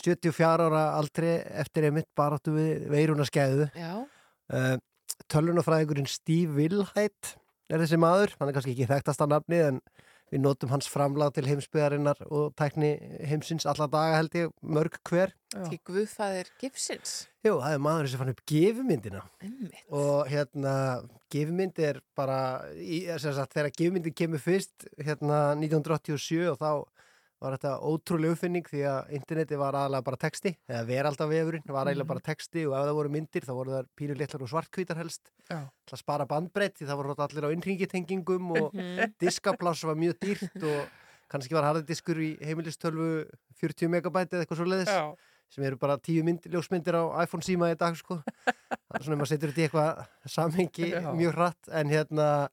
74 ára aldrei eftir einmitt baráttu við veiruna skæðu Já. uh, Tölunafræðingurinn Steve Wilhite er þessi maður, hann er kannski ekki þekktasta nafni en við notum hans framlag til heimsbyðarinnar og tækni heimsins alla daga held ég, mörg hver. Því Guðfæðir Gifsins. Jú, það er maður sem fann upp gefumyndina Einmitt. og hérna gefumynd er bara í, sem sagt, þegar gefumyndin kemur fyrst hérna 1987 og þá var þetta ótrúlega uppfinning því að interneti var aðalega bara texti eða veraldavefurinn var eiginlega Mhm. bara texti og ef það voru myndir þá voru það pínu litlar og svartkvítar helst til að spara bandbreytt því það voru allir á innringitengingum og Mhm. diskapláss var mjög dýrt og kannski var harðadiskur í heimilistölvu 40 megabæti eða eitthvað svo leiðis sem eru bara tíu mynd, ljósmyndir á iPhone síma í dag sko. svona ef maður setur þetta í eitthvað samhengi mjög hratt en hérna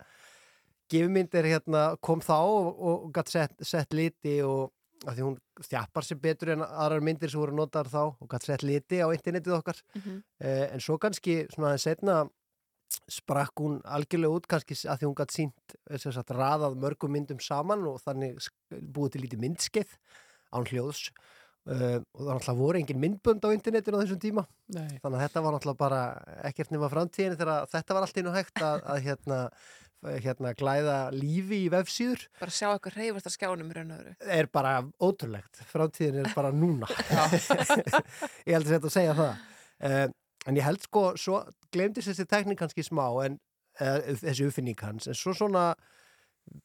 gefmynd er hérna kom þá og, og gætt sett, sett liti og af því hún stjappar sér betur en aðrar myndir sem voru notaðar þá og gætt sett liti á internetið okkar Mhm. eh, en svo kannski svona aðeins setna sprakk hún algjörlega út kannski að því hún gætt sínt raðað mörgum myndum saman og þannig búið til lítið myndskeið án hljóðs uh, og það náttúrulega voru engin myndbönd á internetinu á þessum tíma Nei. þannig að þetta var náttúrulega bara ekkert nema framtíðin þegar þetta var allt einu hægt að, að hérna, hérna glæða lífi í vefsíður. Bara sjá eitthvað reyfast að skjánum er bara ótrúlegt. Framtíðin er bara núna. Ég held að þetta að segja það. Uh, en ég held sko svo glemdist þessi teknik kannski smá en uh, þessi uppfinning hans en svo svona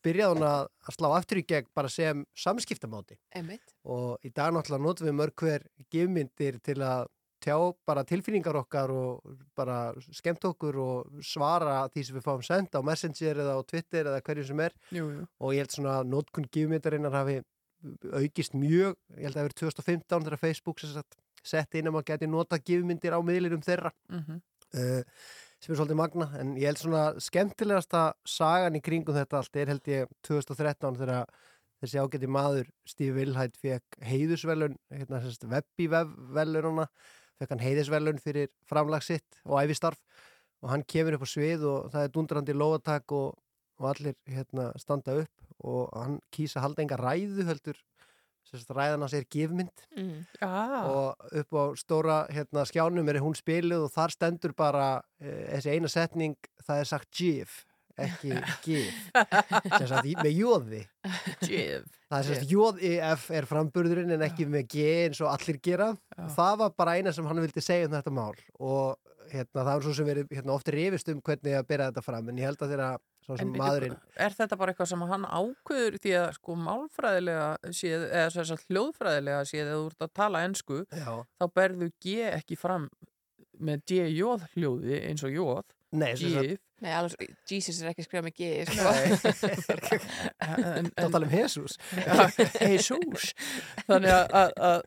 byrjaði hún að slá aftur í gegn bara sem samskiptamáti. Einmitt. og í dag náttúrulega notum við mörg hver gefmyndir til að tjá bara tilfinningar okkar og bara skemmt okkur og svara því sem við fáum senda á Messenger eða á Twitter eða hverju sem er Jú, jú. og ég held svona að notkun gefmyndarinnar hafi aukist mjög, ég held að það verið 2015 þegar Facebook sett inn að maður geti nota gefmyndir á miðlirum þeirra Mhm. uh, sem er svolítið magna en ég held svona skemmtilegasta sagan í kringum þetta allt er held ég 2013 þegar þessi ágæti maður Steve Wilhite fekk heiðusvelun hérna sérst webbi-velununa fekk hann heiðusvelun fyrir framlag sitt og æfistarf og hann kemur upp á svið og það er dundrandi lóatak og, og allir hérna standa upp og hann kýsa halda enga ræðu heldur ræðan hans er gefmynd Mm. Ah. og upp á stóra hérna, skjánum er hún spiluð og þar stendur bara e, þessi eina setning það er sagt GIF ekki GIF. Sem sagt með jóði það er sérst JIF er framburðurinn en ekki með G eins og allir gera. Og það var bara eina sem hann vildi segja um þetta mál og hérna, það var svo sem verið hérna, ofta rifist um hvernig að bera þetta fram en ég held að þeirra svo sem maðurinn Er þetta bara eitthvað sem hann ákveður því að sko málfræðilega séð, eða sem sagt hljóðfræðilega séð eða þú ert að tala ensku Já. þá berðu G ekki fram með G-jóð hljóði eins og jóð Nei, Gif. Nei, alveg, Jesus er ekki skrifað með G sko. Þá tala um Jesus. Já, Jesus. Þannig að, að, að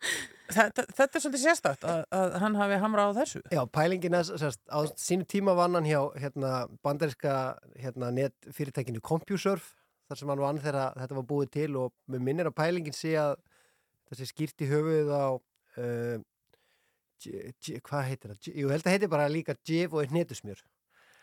þetta, þetta er svolítið sérstætt að, að hann hafi hamrað á þessu. Já, pælingin er sérst, á sínu tíma vann hann hjá hérna, bandaríska hérna, netfyrirtækinu CompuServe þar sem hann vann þegar þetta var búið til og með minnir að pælingin sé að þessi skýrt í höfuð á uh, hvað heitir það? Jú, ég held að heitir bara líka GIF og hnetusmjör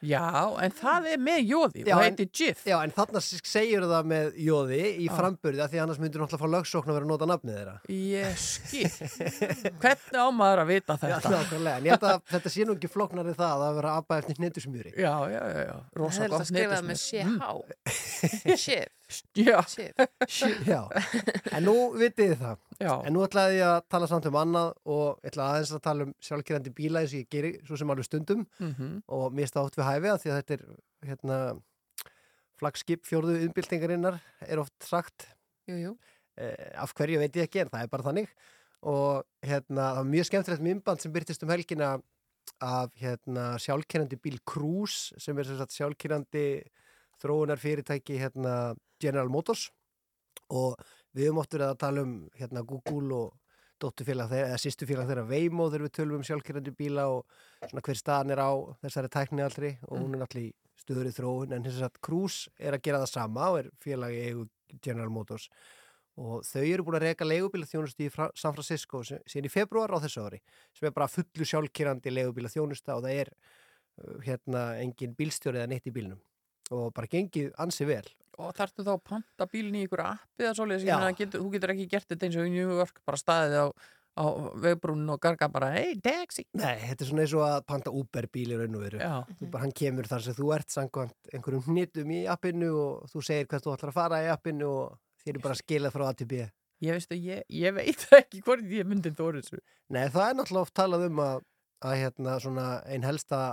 Já, en það er með jóði Já, og heitir GIF Já, en þarna segir það með jóði í Já. framburði af því annars myndir náttúrulega fá lögsókn að vera að nota nafnið þeirra Ég skil Hvernig á maður að vita Já, þetta? nákvæmlega, en ég held að þetta sé nú ekki flóknari það að vera að abba eftir hnetusmjöri Já, já, já, já. Rosa Það er gott þetta skrifað með. CH Shif Já. Já, en nú vitið þið það Já. En nú ætlaði ég að tala samt um annað og ég ætlaði aðeins að tala um sjálfgerandi bíla eins og ég geri svo sem alveg stundum Mhm. og mér státt við hæfi að því að þetta er hérna flagskip fjórðu umbyltingarinnar er oft sagt Jú, jú. eh, af hverju veit ég ekki en það er bara þannig og hérna það var mjög skemmtilegt myndband sem byrtist um helgina af hérna sjálfkerrandi bíl Cruise sem er sem sagt sjálfkerrandi þróunar fyrirtæki hérna General Motors. Og við höfum óttur að tala um hérna Google og dóttufélag þeirra, eða sýstufélag þeirra Waymo þegar við tölum um sjálfkerrandi bíla og svona hver staðan er á þessari tækni allri og hún er í stöður í þróun. En þess að Cruise er að gera það sama og er félagi eigu General Motors. Og þau eru búin að reyka leigubíla þjónustu í San Francisco síðan í februar á þessu ári sem er bara fullu sjálfkerrandi leigubíla þjónusta og það er hérna engin bílstjóri eða neitt í bílnum og bara gengið ansi vel Og þarftu þá að panta bílinn í ykkur appi eða meina, getur, þú getur ekki gert þetta eins og New York, bara staðið á, á vegbrúnin og garga bara, hey, taxi. Nei, þetta er svona eins og að panta Uber bíl í raun og veru. Já. Þú bara, hann kemur þar sem þú ert samkvæmt einhverjum hnitum í appinu og þú segir hvert þú ætlar að fara í appinu og þér er bara skilað frá A til B. Ég veistu, ég, ég veit ekki hvort ég myndi þóri þessu. Nei, það er náttúrulega oft talað um að, að hérna svona einn helsta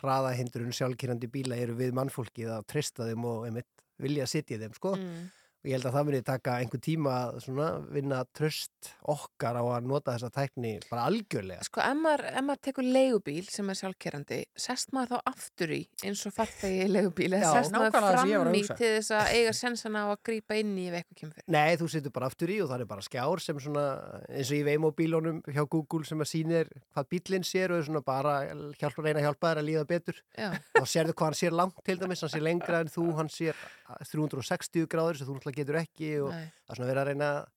hraðahindrun sjálfkýrandi bíla eru við mannfólkið að treysta þeim og einmitt vilja sitja í þeim, sko. Mm. Og ég held að það muni taka einhver tíma að svona vinna tröst okkar á að nota þessa tækni bara algjörlega. Sko, ef maður, ef maður tekur leigubíl sem er sjálfkerrandi, sest maður þá aftur í eins og farþegi leigubíl eða sest maður fram í til þess að eiga sensana á að grípa inn í ef eitthvað kemur fyrir. Nei, þú situr bara aftur í og það er bara skjár sem svona, eins og í Waymo-bílunum hjá Google sem að sýnir hvað bílinn sér og er svona bara hjálpa, reyna að hjálpa þér að líða betur. Já. Þá sérðu hvað hann sér langt til dæmis, hann sér lengra en þú, hann sér 360 gráður sem þú náttúrulega getur ekki og Nei. það er svona verið að reyna að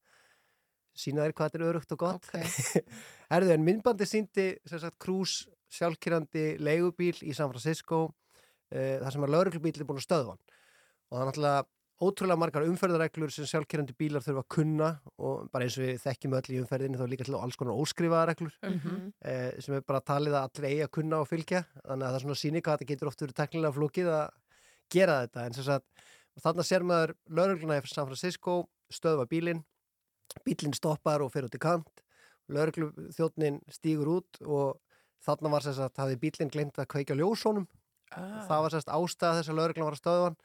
sína þér hvað þetta er örugt og gott. Okay. Herðu, en myndbandi síndi Cruise sjálfkyrrandi leigubíl í San Francisco uh, þar sem að lauruglubíl er búin að stöðva hann. Og það er náttúrulega ótrúlega margar umferðareglur sem sjálfkyrrandi bílar þurfa að kunna og bara eins og við þekkjum öll í umferðinni þá er líka til alls konar óskrifaða reglur Mhm. eh, sem er bara talið að allir eigi að kunna og fylgja þannig að það er svona síni hvað þetta getur oft verið teknilega flókið að gera þetta en sem sagt, þarna sér maður laurugluna í San Francisco stöðva bílinn bílinn stoppar og fer út í kant lauruglu þjóttnin stígur út og þarna var sem sagt hafði bílinn glemt að kveikja ljósónum Ah. það var sérst ástæða þess að lauruglan var að stöðva hann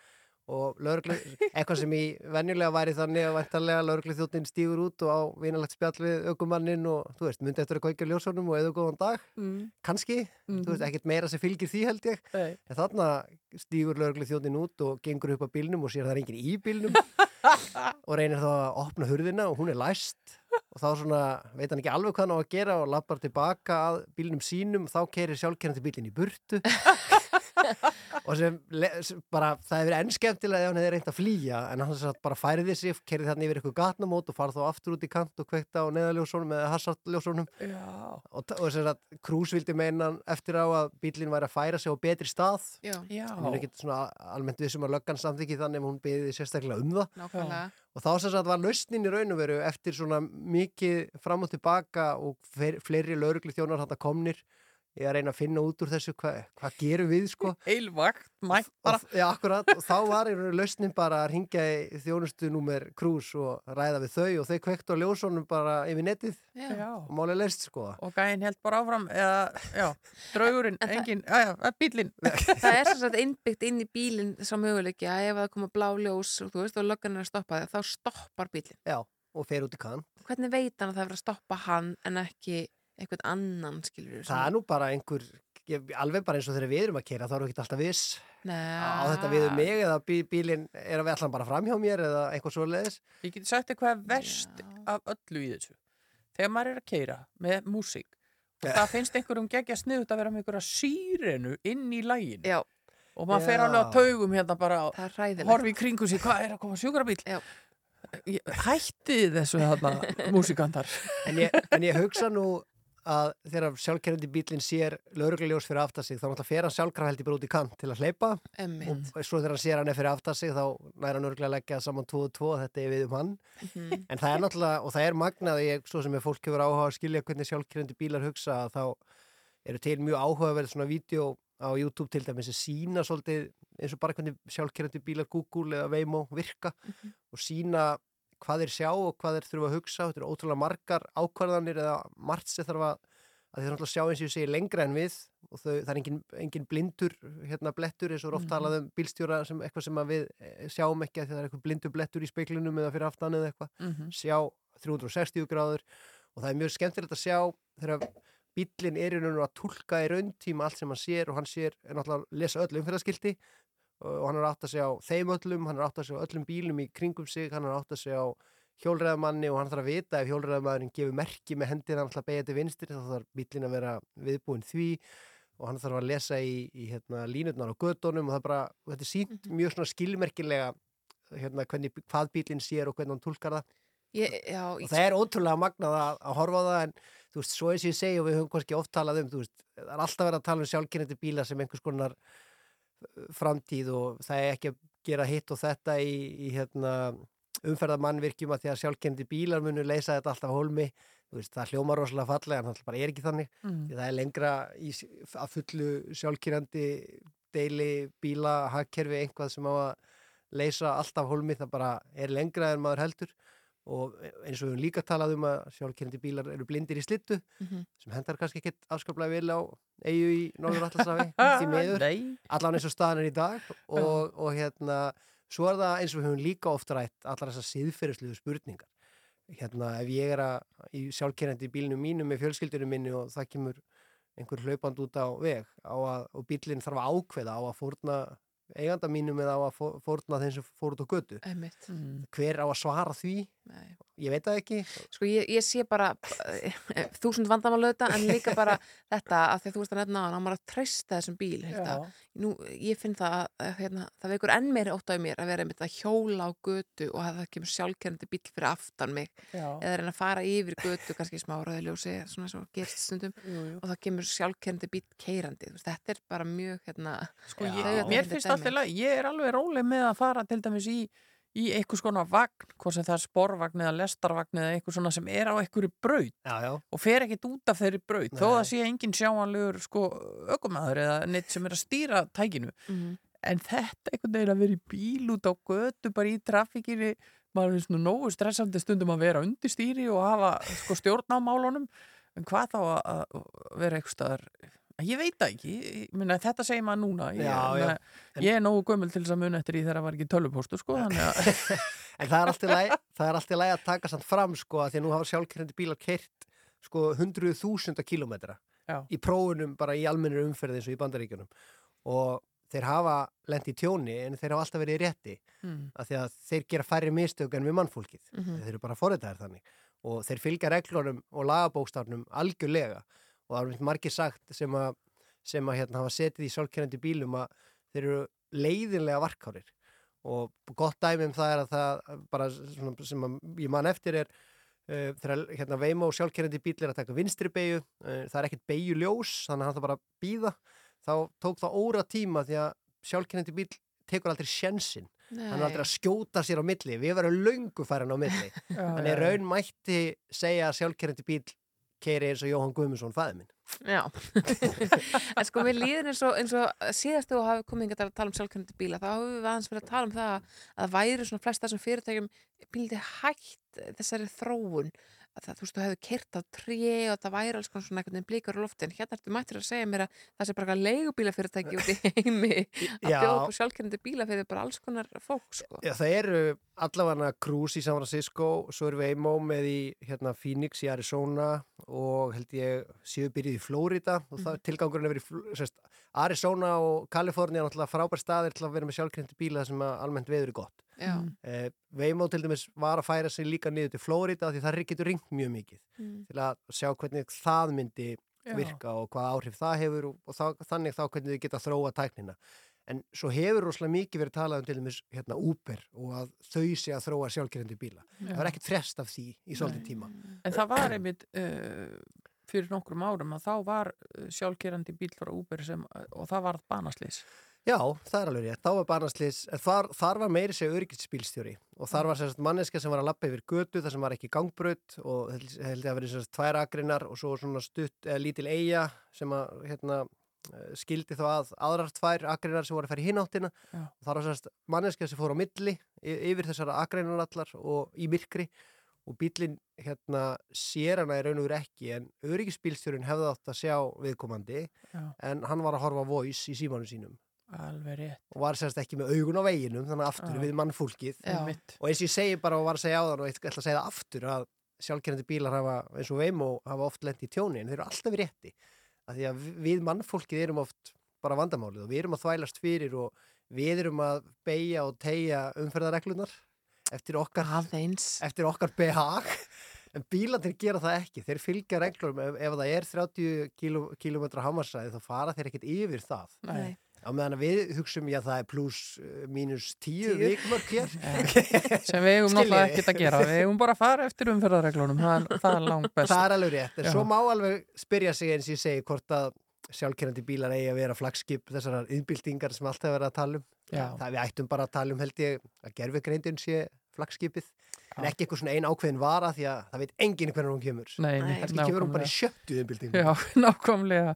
og lauruglu, eitthvað sem í venjulega væri þannig að væntanlega lauruglu þjóttnin stígur út og á vinalegt spjall við aukumannin og þú veist, myndi eftir að kveikja ljósónum og eða góðan dag, Mm. kannski þú veist, ekkert meira sem fylgir því held ég. Nei. en þarna stígur lauruglu þjóttnin út og gengur upp á bílnum og sér að það er enginn í bílnum og reynir þá að opna hurðina og hún er læst. Og þá svona veit hann ekki alveg hvað hann á að gera og lappar tilbaka að bílnum sínum. Þá keirir sjálfkerrandi bílinn í burtu og sem, sem bara, það hefur enn skemmtilega ef hann hefði reynt að flýja en hann satt bara færiði sig, kerið þarna yfir eitthvað gatnamót og farið þá aftur út í kant og kveikta á neðaljósónum eða hassartljósónum Já. og, og sem sagt, Krús vildi meina hann eftir á að bílinn væri að færa sig á betri stað. Hún er ekkert svona almennt við sem að löggan samþykki þannig ef hún beðið sérstaklega um það. Nákvæmlega. og þá sem sagt var lausnin í raun og veru eftir svona mikið fram og tilbaka og fleiri, fleiri lauruglu þjónar þetta komnir ég að reyna að finna út úr þessu hvað hva gerum við sko Heilvakt, mætt bara Já, akkurat, og þá var í raun lausnin bara að ringja í þjónustu númer Krús og ræða við þau og þau kvektu á ljósónum bara yfir netið Já. og málið leist sko Og gæinn held bara áfram, eða, já, draugurinn, engin, já, já, bílinn. Það er sem sagt innbyggt inn í bílinn sá möguleiki að ef það koma blá ljós og þú veist og löggan er að stoppa þig, þá stoppar bílinn. Já, og fer út í kann Hvernig veit hann að það verið að stoppa hann en ekki einhvern annan, skilur Það er nú bara einhver alveg bara eins og þegar við erum að kera þá erum við ekki alltaf viss Nei. á þetta við um mig eða bí, bílinn er að við allan bara fram hjá mér eða eitthvað svo leiðis Ég geti sagt eitthvað er verst af öllu í þessu. Þegar maður er að keira með músík og það finnst einhverjum geggja sniðut að vera með einhverja sírenu inn í lægin. Já. Og maður fer Já. alveg á taugum hérna bara hræðilegt. horfi í kringu sig, hvað er að koma sjúkrabíl? Já. Hætti þessu þarna músikantar. en ég, en ég hugsa nú að þegar sjálfkerrandi bílinn sér laurugluljós fyrir aftar sig þá náttúrulega fer hann sjálfkrafa held ég bara út í kant til að hleypa Einmitt. og svo þegar hann sér hann er fyrir aftar sig þá næra hann örgulega að leggja saman 2 og 2 þetta er við um hann Mhm. en það er náttúrulega, og það er magnað ég, svo sem er fólk hefur áhuga að skilja hvernig sjálfkerrandi bílar hugsa þá eru til mjög áhugaverð svona vídeo á YouTube til dæmis sem sína svolítið eins og bara hvernig sjálfkerrandi bílar Google eða Waymo virka og sína hvað þeir sjá og hvað þeir þurfa að hugsa þetta eru ótrúlega margar ákvarðanir eða margt sem þarf að að þeir þarf að sjá eins og ég segi lengra en við og þau, það er engin, engin blindur hérna blettur eins og er oft Mhm. talað um bílstjóra sem eitthvað sem við eh, sjáum ekki að það er eitthvað blindur blettur í speiklunum eða fyrir aftan eða eitthvað Mhm. sjá 360 gráður og það er mjög skemmtilegt að sjá þegar bílinn er í raun og að tólka í rauntíma allt sem hann sér og hann sér er náttúrulega að lesa öll umferðaskilti og hann er átt að segja á þeim öllum, hann er átt að segja á öllum bílum í kringum sig, hann er átt að segja á hjólreðamanni og hann þarf að vita ef hjólreðamannin gefur merki með hendina hann ætla að beigja til vinstri þá þarf bílinn að vera viðbúin því og hann þarf að lesa í, í hérna, línutnar á gödunum og það er bara, og þetta er sínt mjög svona skilmerkilega hérna, hvernig, hvað bílinn sér og hvernig hann tólkar það. Ég, já, og það er ótrúlega magnað að, að horfa á það en þú veist, svo eins og ég segi og við höfum kannski oft talað um, þú veist, það er alltaf verið að tala um sjálfkynandi bíla sem einhvers konar framtíð og það er ekki að gera hitt og þetta í, í hérna, umferðamannvirkjum að því að sjálfkynandi bílar munu leysa þetta alltaf hólmi veist, það hljómar rosalega fallega en það bara er ekki þannig Mm. það er lengra í, að fullu sjálfkynandi deili bíla, hagkerfi einhvað sem á að leysa alltaf hólmi það bara er lengra en maður heldur og eins og við höfum líka talað um að sjálfkynandi bílar eru blindir í slittu Mhm. sem hendar kannski ekkit afskaplega vel á eigu í Norður Allasafi því meður, allan eins og staðan er í dag og, og hérna svo er það eins og við höfum líka oft rætt allar þessar siðferðisluðu spurningar. Hérna ef ég er að í sjálfkynandi bílnum mínu með fjölskyldunum minni og það kemur einhver hlaupand út á veg á að, og bílinn þarf að ákveða á að fórna eiganda mínum eða á að fó- fórna þeim sem fór út á götu Einmitt. hver á að svara því Nei. ég veit það ekki Sko ég, ég sé bara eh, þúsund vandamál auðvitað en líka bara þetta að því að þú veist að nefna að maður að treysta þessum bíl. Nú, ég finn það að, hérna, það vekur enn meiri ótt á mér að vera einmitt að hjóla á götu og að það kemur sjálfkerrandi bíl fyrir aftan mig Já. eða reyna að fara yfir götu kannski smá rauðljósi svona svo gerst stundum Jú, jú. og það kemur sjálfkerrandi bíl keirandi þetta er bara mjög hérna Sko, ég, mér þetta finnst dæmi. alltaf læg, ég er alveg róleg með að fara til dæmis í, í eitthvað svona vagn, hvort sem það er sporvagn eða lestarvagn eða eitthvað svona sem er á já, já. og fer ekkit út af þeirri braut, þó það sé engin sjáanlegur sko ökumæður eða neitt sem er að stýra tækinu Mhm. en þetta einhvern veginn að vera í bíl út á götu bara í trafíkinni maður finnst nú nógu stressandi stundum að vera undir stýri og hafa sko stjórn á málunum en hvað þá að, að vera eitthvað ég veit það ekki, minna, þetta segir maður núna ég, Já, já. meina, ég er nógu gömul til þess að muna eftir því þegar það var ekki tölvupóstu sko, en það er er alltaf læg að taka samt fram sko því að nú hafa sjálfkerrandi bílar kert sko hundruðu þúsunda kilometra Já. í prófunum bara í almennir umferði eins og í bandaríkjunum og þeir hafa lent í tjóni en þeir hafa alltaf verið í rétti Mm. af því að þeir gera færri mistök en við mannfólkið Mhm. þeir eru bara forritaðir þannig og þeir fylgja reglunum og lagabókstafnum algjörlega og það er margir sagt sem að, sem að hérna, hafa setið í sjálfkerrandi bílum að þeir eru leiðinlega varkárir. Og gott dæmi um það er að það bara svona, sem að ég man eftir er uh, þegar hérna, Veimo sjálfkerrandi bíl er að taka vinstri beigju uh, það er ekkert beigju ljós þannig að hann það bara býða þá tók það óra tíma því að sjálfkerrandi bíl tekur aldrei sjensin hann er aldrei að skjóta sér á milli við verðum löngu færin á milli. Þannig raun mætti segja að sjálfkerrandi bíl keiri eins og Jóhann Guðmundsson fæði minn. Já, en sko við líðum eins og, eins og síðast þú hafi komið að tala um sjálfkennandi bíla þá hafum við aðeins verið að tala um það að það væri svona flest þessum fyrirtækjum bíldi hægt þessari þróun það, þú veist, þú hefur kert á tré og það væri alls konar svona einhvern veginn blíkar á lofti en hérna ertu mættir að segja mér að það sé bara leigubílafyrirtæki út í heimi að bjóða upp sjálfkennandi bíla fyrir bara alls konar fólk, sko. Já, það eru allavega Cruise í San Francisco, svo erum við Eimo með í hérna, Phoenix í Arizona og held ég séu byrjuð í Florida og það tilgangurinn er verið sérst, Arizona og Kalifornia er náttúrulega frábær staðir til að vera með sjálfkrindi bíla sem almennt veður er gott. Já. Eh, Veimo til dæmis var að færa sig líka niður til Florida því það getur ringt mjög mikið Mm. til að sjá hvernig það myndi Já. virka og hvað áhrif það hefur og, og þá, þannig þá hvernig þið geta þróa tæknina. En svo hefur rosalega mikið verið talað um til dæmis hérna Uber og að þau sé að þróa sjálfkerrandi bíla. Já. Það var ekkert frest af því í svolítið tíma. En það var einmitt uh, fyrir nokkrum árum að þá var uh, sjálfkerandi bíl frá Uber sem, og það var banaslis. Já, það er alveg rétt. Þá var barnaslýs, þar, þar var meiri segja öryggisbílstjóri og þar var sérst manneska sem var að lappa yfir götu þar sem var ekki gangbraut og held ég að verið sérst tvær akrinar og svo svona stutt, eða lítil eiga sem að hérna, eh, skildi þá að aðrar tvær akrinar sem voru að í hináttina og þar var sérst manneska sem fór á milli yfir þessara akrinar allar og í myrkri og bílinn hérna sér hana í raun og veru ekki en öryggisbílstjórinn hefði átt að sjá viðkomandi Já. en hann var að horfa voice í símanu sínum Alveg rétt. og var sérst ekki með augun á veginum þannig aftur Já. við mannfólkið Já. Einmitt. og eins og ég segi bara og var að segja á þann og ég ætla að segja það aftur að sjálfkerrandi bílar hafa eins og Veimo hafa oft lent í tjóni en þeir eru alltaf rétti að því að við mannfólkið erum oft bara vandamálið og við erum að þvælast fyrir og við erum að beigja og tegja umferðareglunar eftir okkar, eftir okkar behag en bílandir gera það ekki þeir fylgja reglum ef, ef það er 30 kíló, kílómetra hamarsæði þá fara þeir ekkert yfir það Nei. Á meðan að við hugsum já það er pluss uh, mínus 10 Tíu. vikmörk hér. Sem við eigum náttúrulega ekkert að gera. Við eigum bara að fara eftir umferðarreglunum. Það, það er langt best. Það er alveg rétt, en Já. svo má alveg spyrja sig eins ég segi hvort að sjálfkerrandi bílar eigi að vera flagskip þessar yðbildingar sem alltaf er verið að tala um. Það við ættum bara að tala um held ég að gerfugreindin sé flagskipið en ekki eitthvað svona ein ákveðin vara því að það veit enginn hvernig hún kemur. Nei, kannski kemur hún bara í sjöttu yðbildingu Já, nákvæmlega.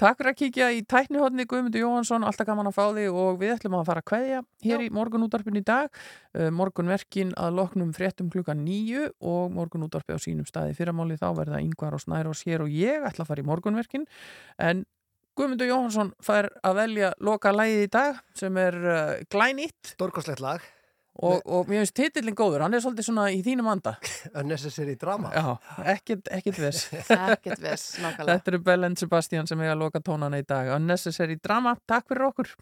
Takk fyrir að kíkja í tæknihotni Guðmundur Jóhansson, alltaf gaman að fá þig og við ætlum að fara að kveðja hér í morgunútdarpin í dag. Uh, morgunverkin að loknum fréttum klukkan nýju og morgunútdarpi á sínum staði fyrramáli þá verða yngvar og snær og sér og ég ætla að fara í morgunverkin. En Guðmundur Jóhansson fær að velja loka lægið Og, og mér finnst titillin góður, hann er svolítið svona í þínum anda. Unnecessary drama. Já, ekkert, ekkert viss. Ekkert viss, nákvæmlega. Þetta eru Bell and Sebastian sem eiga að loka tónana í dag. Unnecessary drama, takk fyrir okkur.